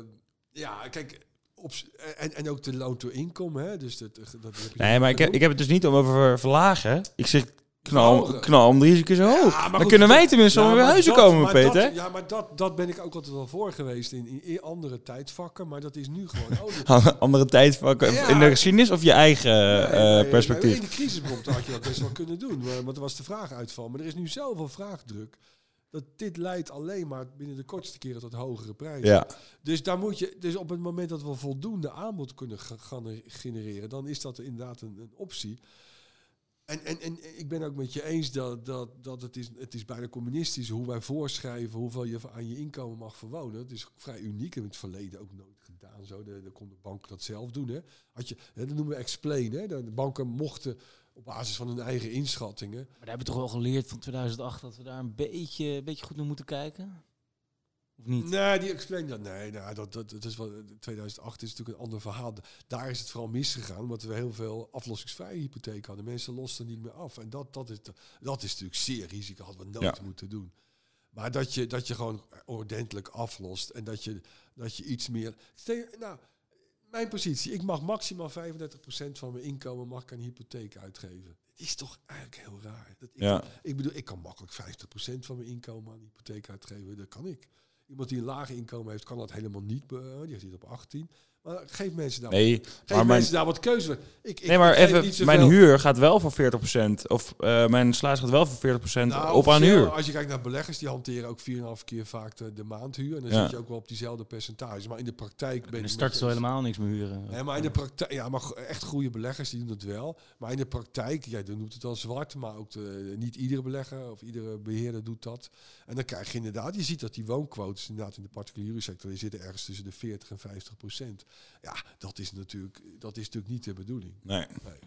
ja, kijk. Op, en, en ook de loon to income. Hè, dus dat, dat je
Nee, maar ik heb, ik heb het dus niet om over verlagen. Ik zeg knal,
verhogen.
knal om drie keer zo hoog.
Ja,
Dan kunnen wij tenminste
ja,
weer huizen
dat-
komen, Peter.
dat- ja, maar dat, dat ben ik ook altijd wel voor geweest in, in, in andere tijdvakken. Maar dat is nu gewoon olie.
Andere tijdvakken
Ja.
in de geschiedenis of je eigen eh,
Nee,
perspectief?
In de crisisbom had je dat best wel kunnen doen. Want er was de vraag uitval. Maar er is nu zoveel vraagdruk. Dat dit leidt alleen maar binnen de kortste keren tot hogere prijzen.
Ja.
Dus, daar moet je, dus op het moment dat we voldoende aanbod kunnen gaan genereren, dan is dat inderdaad een, een optie. En, en, en ik ben ook met je eens dat, dat, dat het, is, het is bijna communistisch hoe wij voorschrijven hoeveel je aan je inkomen mag verwonen. Het is vrij uniek in het verleden ook nooit gedaan. Zo. De, de konden banken dat zelf doen. Hè. Had je, hè, dat noemen we explain. Hè. De de banken mochten op basis van hun eigen inschattingen.
Maar daar hebben we toch wel geleerd van 2008 dat we daar een beetje, een beetje goed naar moeten kijken? Of niet?
Nee, die explain dat. Nee, nou, dat, dat, dat is wel, 2008 is natuurlijk een ander verhaal. Daar is het vooral misgegaan, omdat we heel veel aflossingsvrije hypotheek hadden. Mensen losten niet meer af. En dat, dat, is, dat is natuurlijk zeer risico, hadden we nooit
Ja.
moeten doen. Maar dat je, dat je gewoon ordentelijk aflost en dat je, dat je iets meer... Nou, mijn positie, ik mag maximaal 35% van mijn inkomen mag ik aan hypotheek uitgeven. Is toch eigenlijk heel raar. Dat ik,
Ja.
ik bedoel, ik kan makkelijk 50% van mijn inkomen aan hypotheek uitgeven. Dat kan ik. Iemand die een lager inkomen heeft, kan dat helemaal niet. Die heeft op 18. Maar geef mensen daar,
Nee,
geef
maar mijn,
mensen daar wat keuze. Ik, ik,
nee, maar
geef
even, mijn huur gaat wel voor 40%. Of eh, mijn salaris gaat wel voor 40%
Nou,
op aan huur.
Als je kijkt naar beleggers, die hanteren ook 4,5 keer vaak de, de maandhuur. En dan
Ja.
zit je ook wel op diezelfde percentages. Maar in de praktijk ben
start
je
zal
eens.
helemaal niks meer huren.
Nee, maar in de praktijk, ja, maar echt goede beleggers die doen het wel. Maar in de praktijk, jij noemt het dan zwart, maar ook de, niet iedere belegger of iedere beheerder doet dat. En dan krijg je inderdaad, je ziet dat die woonquotes inderdaad in de particuliere sector, die zitten ergens tussen de 40 en 50 procent. Ja, dat is natuurlijk, dat is natuurlijk niet de bedoeling.
Nee.
Nee.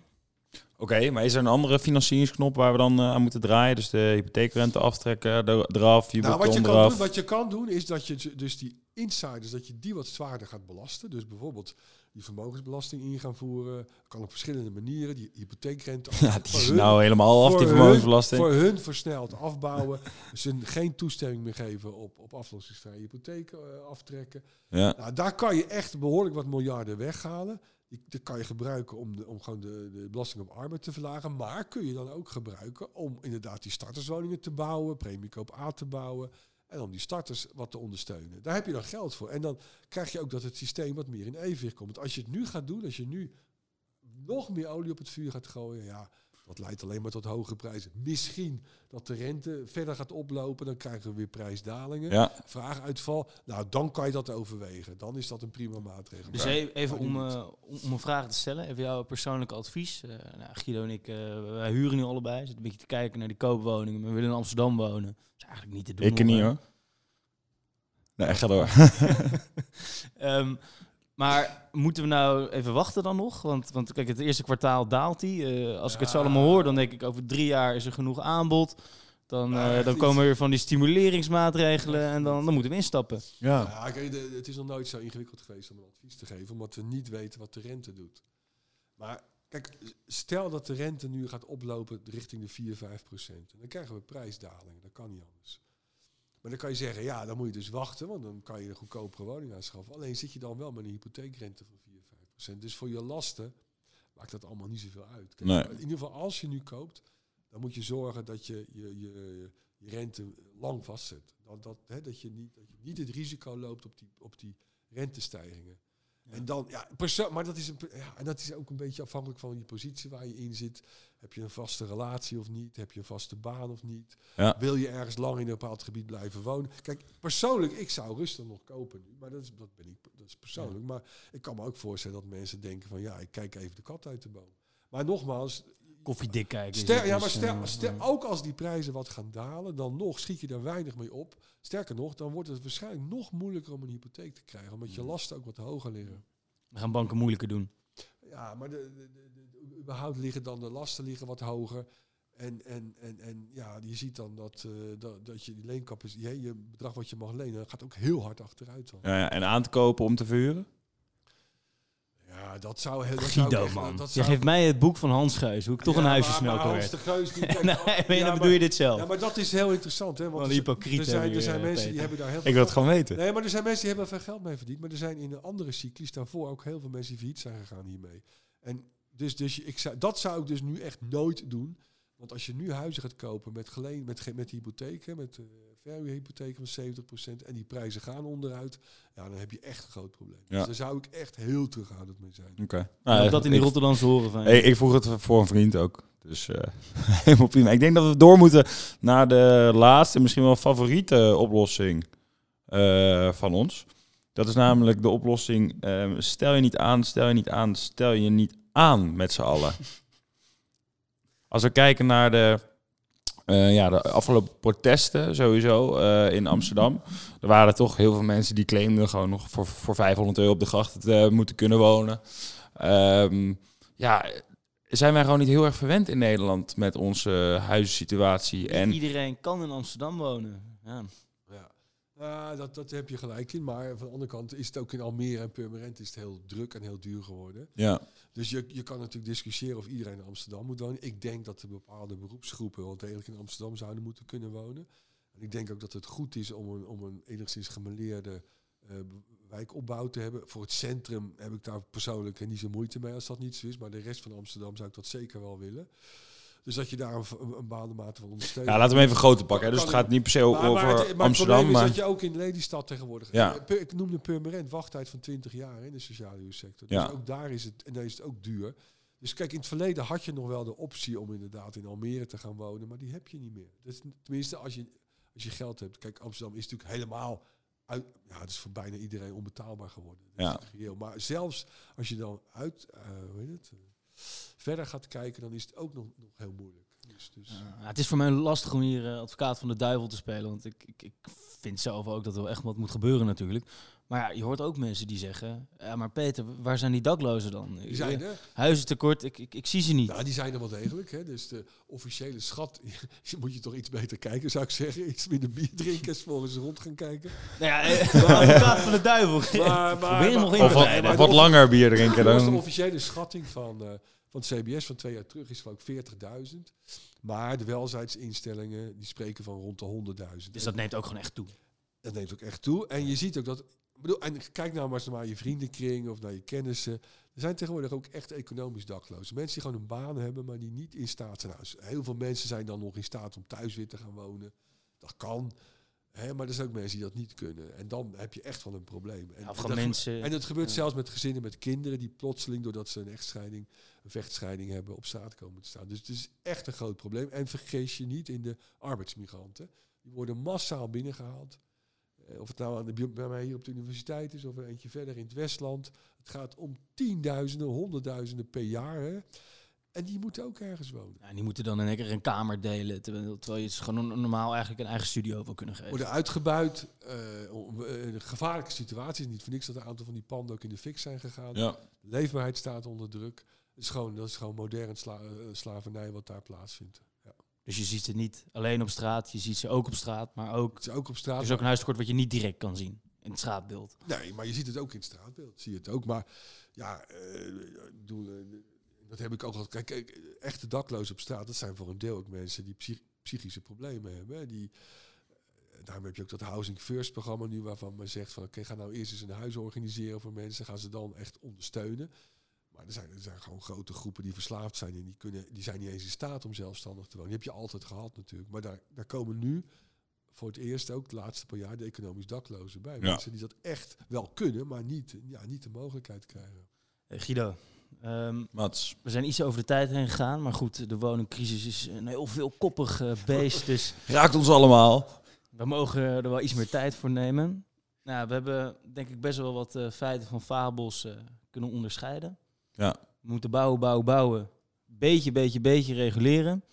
Oké, maar is er een andere financieringsknop waar we dan eh, aan moeten draaien? Dus de hypotheekrente aftrekken, er- eraf, je
Nou, wat, je kan
eraf.
doen, wat je kan doen, is dat je dus die insiders, dat je die wat zwaarder gaat belasten. Dus bijvoorbeeld die vermogensbelasting in gaan voeren. Kan op verschillende manieren. Die hypotheekrente.
Ja, die is
hun-
nou helemaal af, die
hun-
vermogensbelasting.
Voor hun versneld afbouwen. Ze geen toestemming meer geven op, op aflossingsvrije hypotheek eh, aftrekken.
Ja.
Nou, daar kan je echt behoorlijk wat miljarden weghalen. Die kan je gebruiken om, de, om gewoon de, de belasting op arbeid te verlagen. Maar kun je dan ook gebruiken om inderdaad die starterswoningen te bouwen, premiekoop A te bouwen. En om die starters wat te ondersteunen. Daar heb je dan geld voor. En dan krijg je ook dat het systeem wat meer in evenwicht komt. Want als je het nu gaat doen, als je nu nog meer olie op het vuur gaat gooien, ja, dat leidt alleen maar tot hogere prijzen. Misschien dat de rente verder gaat oplopen, dan krijgen we weer prijsdalingen
Ja.
vraaguitval. Nou, dan kan je dat overwegen. Dan is dat een prima maatregel.
Dus e- even om, eh, om om een vraag te stellen, even jouw persoonlijke advies. Eh, nou, Guido en ik, eh, wij huren nu allebei. Zitten een beetje te kijken naar die koopwoningen. Maar we willen in Amsterdam wonen. Dat is eigenlijk niet te doen.
Ik niet hoor. Nee, ga door.
Ehm, maar moeten we nou even wachten dan nog? Want, want kijk, het eerste kwartaal daalt die. Eh, als ik het zo allemaal hoor, dan denk ik over drie jaar is er genoeg aanbod. Dan, eh, dan komen weer van die stimuleringsmaatregelen en dan, dan moeten we instappen.
Ja.
Ja, kijk, de- het is nog nooit zo ingewikkeld geweest om een advies te geven, omdat we niet weten wat de rente doet. Maar kijk, stel dat de rente nu gaat oplopen richting de 4, 5 procent. En dan krijgen we prijsdalingen, dat kan niet anders. Maar dan kan je zeggen, ja, dan moet je dus wachten, want dan kan je een goedkopere woning aanschaffen. Alleen zit je dan wel met een hypotheekrente van 4, 5 procent. Dus voor je lasten maakt dat allemaal niet zoveel uit. Kijk,
Nee.
In ieder geval, als je nu koopt, dan moet je zorgen dat je je, je, je rente lang vastzet. Dat, dat, hè, dat, je niet, dat je niet het risico loopt op die, op die rentestijgingen. En dan, ja, perso- maar dat is, een, ja, en dat is ook een beetje afhankelijk van je positie waar je in zit. Heb je een vaste relatie of niet? Heb je een vaste baan of niet?
Ja.
Wil je ergens lang in een bepaald gebied blijven wonen? Kijk, persoonlijk, ik zou rustig nog kopen nu. Maar dat is, dat ben ik, dat is persoonlijk. Maar ik kan me ook voorstellen dat mensen denken van... ja, ik kijk even de kat uit de boom. Maar nogmaals,
Koffiedik kijken.
Ster, ja, maar stel,
eh,
ook als die prijzen wat gaan dalen, dan nog schiet je daar weinig mee op. Sterker nog, dan wordt het waarschijnlijk nog moeilijker om een hypotheek te krijgen, omdat je lasten ook wat hoger liggen.
We gaan banken moeilijker doen.
Ja, maar de, de, de, de- überhaupt liggen dan de lasten liggen wat hoger. En, en, en, en ja, je ziet dan dat, eh, dat, dat je die leencapaciteit, je, je bedrag wat je mag lenen, gaat ook heel hard achteruit dan.
Ja, ja, en aan te kopen om te verhuren?
Ja, dat zou heel...
Guido, man.
Dat
Je
zou,
geeft mij het boek van Hans Geus, hoe ik toch
Ja,
een huisjesmelker
maar Hans
werd.
de Geus, die
nee, maar
ja,
dan bedoel je dit zelf.
Ja, maar dat is heel interessant, hè? Want er
een
zijn-
hypocriet
er zijn, er zijn mensen die hebben daar heel veel
Ik wil het gewoon weten.
Nee, maar er zijn mensen die hebben veel geld mee verdiend. Maar er zijn in een andere cyclus daarvoor ook heel veel mensen die failliet zijn gegaan hiermee. En dus, dus je- ik zou, dat zou ik dus nu echt nooit doen. Want als je nu huizen gaat kopen met, geleen, met, ge- met hypotheken, met uh, verhuurhypotheken van 70% en die prijzen gaan onderuit, ja, dan heb je echt een groot probleem.
Ja.
Dus daar zou ik echt heel terughoudend mee zijn.
Oké.
Nou, dat in die Rotterdamse horen van.
Hey, ik vroeg het voor een vriend ook. Dus eh, helemaal prima. Ik denk dat we door moeten naar de laatste, misschien wel favoriete oplossing eh, van ons. Dat is namelijk de oplossing: eh, stel je niet aan, stel je niet aan, stel je niet aan met z'n allen. Als we kijken naar de, eh, ja, de afgelopen protesten sowieso eh, in Amsterdam. Er waren toch heel veel mensen die claimden gewoon nog voor, voor 500 euro op de gracht te eh, moeten kunnen wonen. Ehm, ja, zijn wij gewoon niet heel erg verwend in Nederland met onze huizensituatie. En
Iedereen kan in Amsterdam wonen. Ja.
Ja, Ja, dat, dat heb je gelijk in. Maar van de andere kant is het ook in Almere en Purmerend is het heel druk en heel duur geworden.
ja,
Dus je, je kan natuurlijk discussiëren of iedereen in Amsterdam moet wonen. Ik denk dat er bepaalde beroepsgroepen wel degelijk in Amsterdam zouden moeten kunnen wonen. En ik denk ook dat het goed is om een, om een enigszins gemeleerde eh, wijkopbouw te hebben. Voor het centrum heb ik daar persoonlijk niet zo moeite mee als dat niet zo is. Maar de rest van Amsterdam zou ik dat zeker wel willen. Dus dat je daar een, een, mate van ondersteunt.
ja, laten we even groter pakken. Hè. Dus het gaat niet per se over
Maar, maar het, maar het
Amsterdam,
probleem is
maar
dat je ook in Lelystad tegenwoordig...
Ja.
Eh, Ik noemde Purmerend, wachttijd van 20 jaar in de sociale huursector. Dus
Ja.
ook daar is het, en daar is het ook duur. Dus kijk, in het verleden had je nog wel de optie om inderdaad in Almere te gaan wonen, maar die heb je niet meer. Dus tenminste, als je, als je geld hebt. Kijk, Amsterdam is natuurlijk helemaal uit, ja, het is voor bijna iedereen onbetaalbaar geworden. Dat
Ja.
is. Maar zelfs als je dan uit, eh, hoe heet het, verder gaat kijken, dan is het ook nog, nog heel moeilijk. Dus, dus,
het is voor mij lastig om hier eh, advocaat van de duivel te spelen. Want ik, ik, ik vind zelf ook dat er wel echt wat moet gebeuren natuurlijk. Maar ja, je hoort ook mensen die zeggen... Ja, maar Peter, waar zijn die daklozen dan?
die zijn er.
Huizentekort, ik, ik, ik zie ze niet.
Ja, die zijn er wel degelijk. Hè. Dus de officiële schat, moet je toch iets beter kijken, zou ik zeggen. Iets minder bier drinken, eens voor eens rond gaan kijken.
Nou ja, eh, advocaat van de duivel.
Maar-
nog
of wat, wat langer bier drinken
Dat was de
dan.
officiële schatting van, eh, van het CBS van twee jaar terug, is geloof ik 40.000. Maar de welzijnsinstellingen, die spreken van rond de 100.000.
Dus dat neemt ook gewoon echt toe.
Dat neemt ook echt toe. En je ziet ook dat. Bedoel, en kijk nou maar eens naar je vriendenkring of naar je kennissen. Er zijn tegenwoordig ook echt economisch daklozen. Mensen die gewoon een baan hebben, maar die niet in staat zijn. Nou, heel veel mensen zijn dan nog in staat om thuis weer te gaan wonen. Dat kan. Hè, maar er zijn ook mensen die dat niet kunnen. En dan heb je echt wel een probleem. En,
Ja,
dat-
mensen...
en het gebeurt
Ja.
zelfs met gezinnen met kinderen die plotseling, doordat ze een echtscheiding, een vechtscheiding hebben, op straat komen te staan. Dus het is echt een groot probleem. En vergeet je niet in de arbeidsmigranten. Die worden massaal binnengehaald. Eh, Of het nou aan de, bi- bij mij hier op de universiteit is of een eentje verder in het Westland. Het gaat om tienduizenden, honderdduizenden per jaar. Hè? En die moeten ook ergens wonen.
Ja, die moeten dan in één keer een kamer delen. Terwijl, terwijl je ze gewoon normaal eigenlijk een eigen studio wil kunnen geven.
Worden uitgebuit. in gevaarlijke situaties. Niet voor niks dat een aantal van die panden ook in de fik zijn gegaan.
Ja.
Leefbaarheid staat onder druk. Het is gewoon, dat is gewoon modern sla- slavernij wat daar plaatsvindt.
Dus je ziet ze niet alleen op straat, je ziet ze ook op straat, maar ook...
Het is ook op straat.
is ook een huistekort wat je niet direct kan zien in het straatbeeld.
Nee, maar je ziet het ook in het straatbeeld. Zie je het ook. Maar ja, eh, dat heb ik ook al. Kijk, kijk, echte daklozen op straat, dat zijn voor een deel ook mensen die psych- psychische problemen hebben. hè. Die, eh, daarom heb je ook dat Housing First programma nu, waarvan men zegt van oké, ga nou eerst eens een huis organiseren voor mensen. Gaan ze dan echt ondersteunen. Maar er zijn, er zijn gewoon grote groepen die verslaafd zijn en die, kunnen, die zijn niet eens in staat om zelfstandig te wonen. Die heb je altijd gehad natuurlijk. Maar daar, daar komen nu voor het eerst ook de laatste paar jaar de economisch daklozen bij.
Ja.
Mensen die dat echt wel kunnen, maar niet, ja, niet de mogelijkheid krijgen.
Eh, Guido, ehm,
Mats.
we zijn iets over de tijd heen gegaan, maar goed, de woningcrisis is een heel veelkoppig eh, beest, dus
Raakt ons allemaal.
we mogen er wel iets meer tijd voor nemen. Nou, we hebben denk ik best wel wat eh, feiten van fabels eh, kunnen onderscheiden.
Ja.
We moeten bouwen, bouwen, bouwen. Beetje, beetje, beetje reguleren.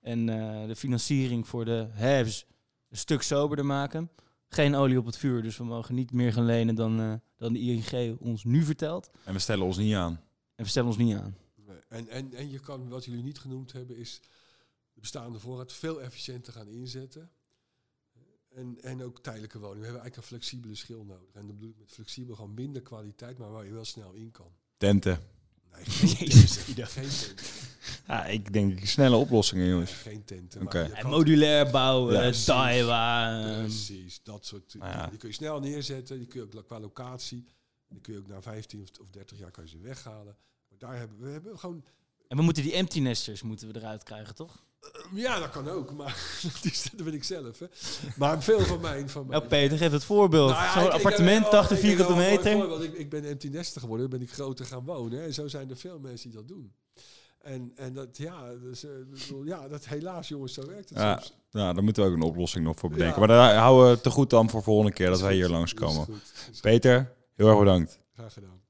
En eh, de financiering voor de haves een stuk soberder maken. Geen olie op het vuur, dus we mogen niet meer gaan lenen dan, eh, dan de ING ons nu vertelt.
En we stellen ons niet aan.
En we stellen ons niet aan.
En, en, en je kan, wat jullie niet genoemd hebben, is de bestaande voorraad veel efficiënter gaan inzetten. En, en ook tijdelijke woningen. We hebben eigenlijk een flexibele schil nodig. En dan bedoel ik met flexibel gewoon minder kwaliteit, maar waar je wel snel in kan.
Tenten.
Nee, geen. Geen.
Ja, ik denk snelle oplossingen, jongens.
geen tenten.
Oké.
maar je
En
kan-
modulair bouwen,
Ja,
precies.
Daiwa. ehm,
Precies, dat soort.
Nou ja.
Die kun je snel neerzetten, die kun je ook qua locatie. Die kun je ook na 15 of, of 30 jaar kan je ze weghalen. Maar daar hebben we hebben gewoon.
En we moeten die empty nesters moeten we eruit krijgen, toch?
Ja, dat kan ook, maar dat, dat ben ik zelf. Hè. Maar veel van mijn... Van mijn
Ja, Peter, geef het voorbeeld.
Nou ja,
Zo'n
ik- ik
appartement, 80
ik heb
vierkante meter.
Ik, ik ben empty nester geworden, ben ik groter gaan wonen. hè. En zo zijn er veel mensen die dat doen. En, en dat, ja, dus, eh, ja, dat helaas jongens, zo werkt het
Ja,
soms.
nou, daar moeten we ook een oplossing nog voor bedenken.
Ja.
Maar daar houden we te goed dan voor volgende keer dat
Is
wij
goed,
hier langskomen. Peter, heel erg bedankt.
Graag gedaan.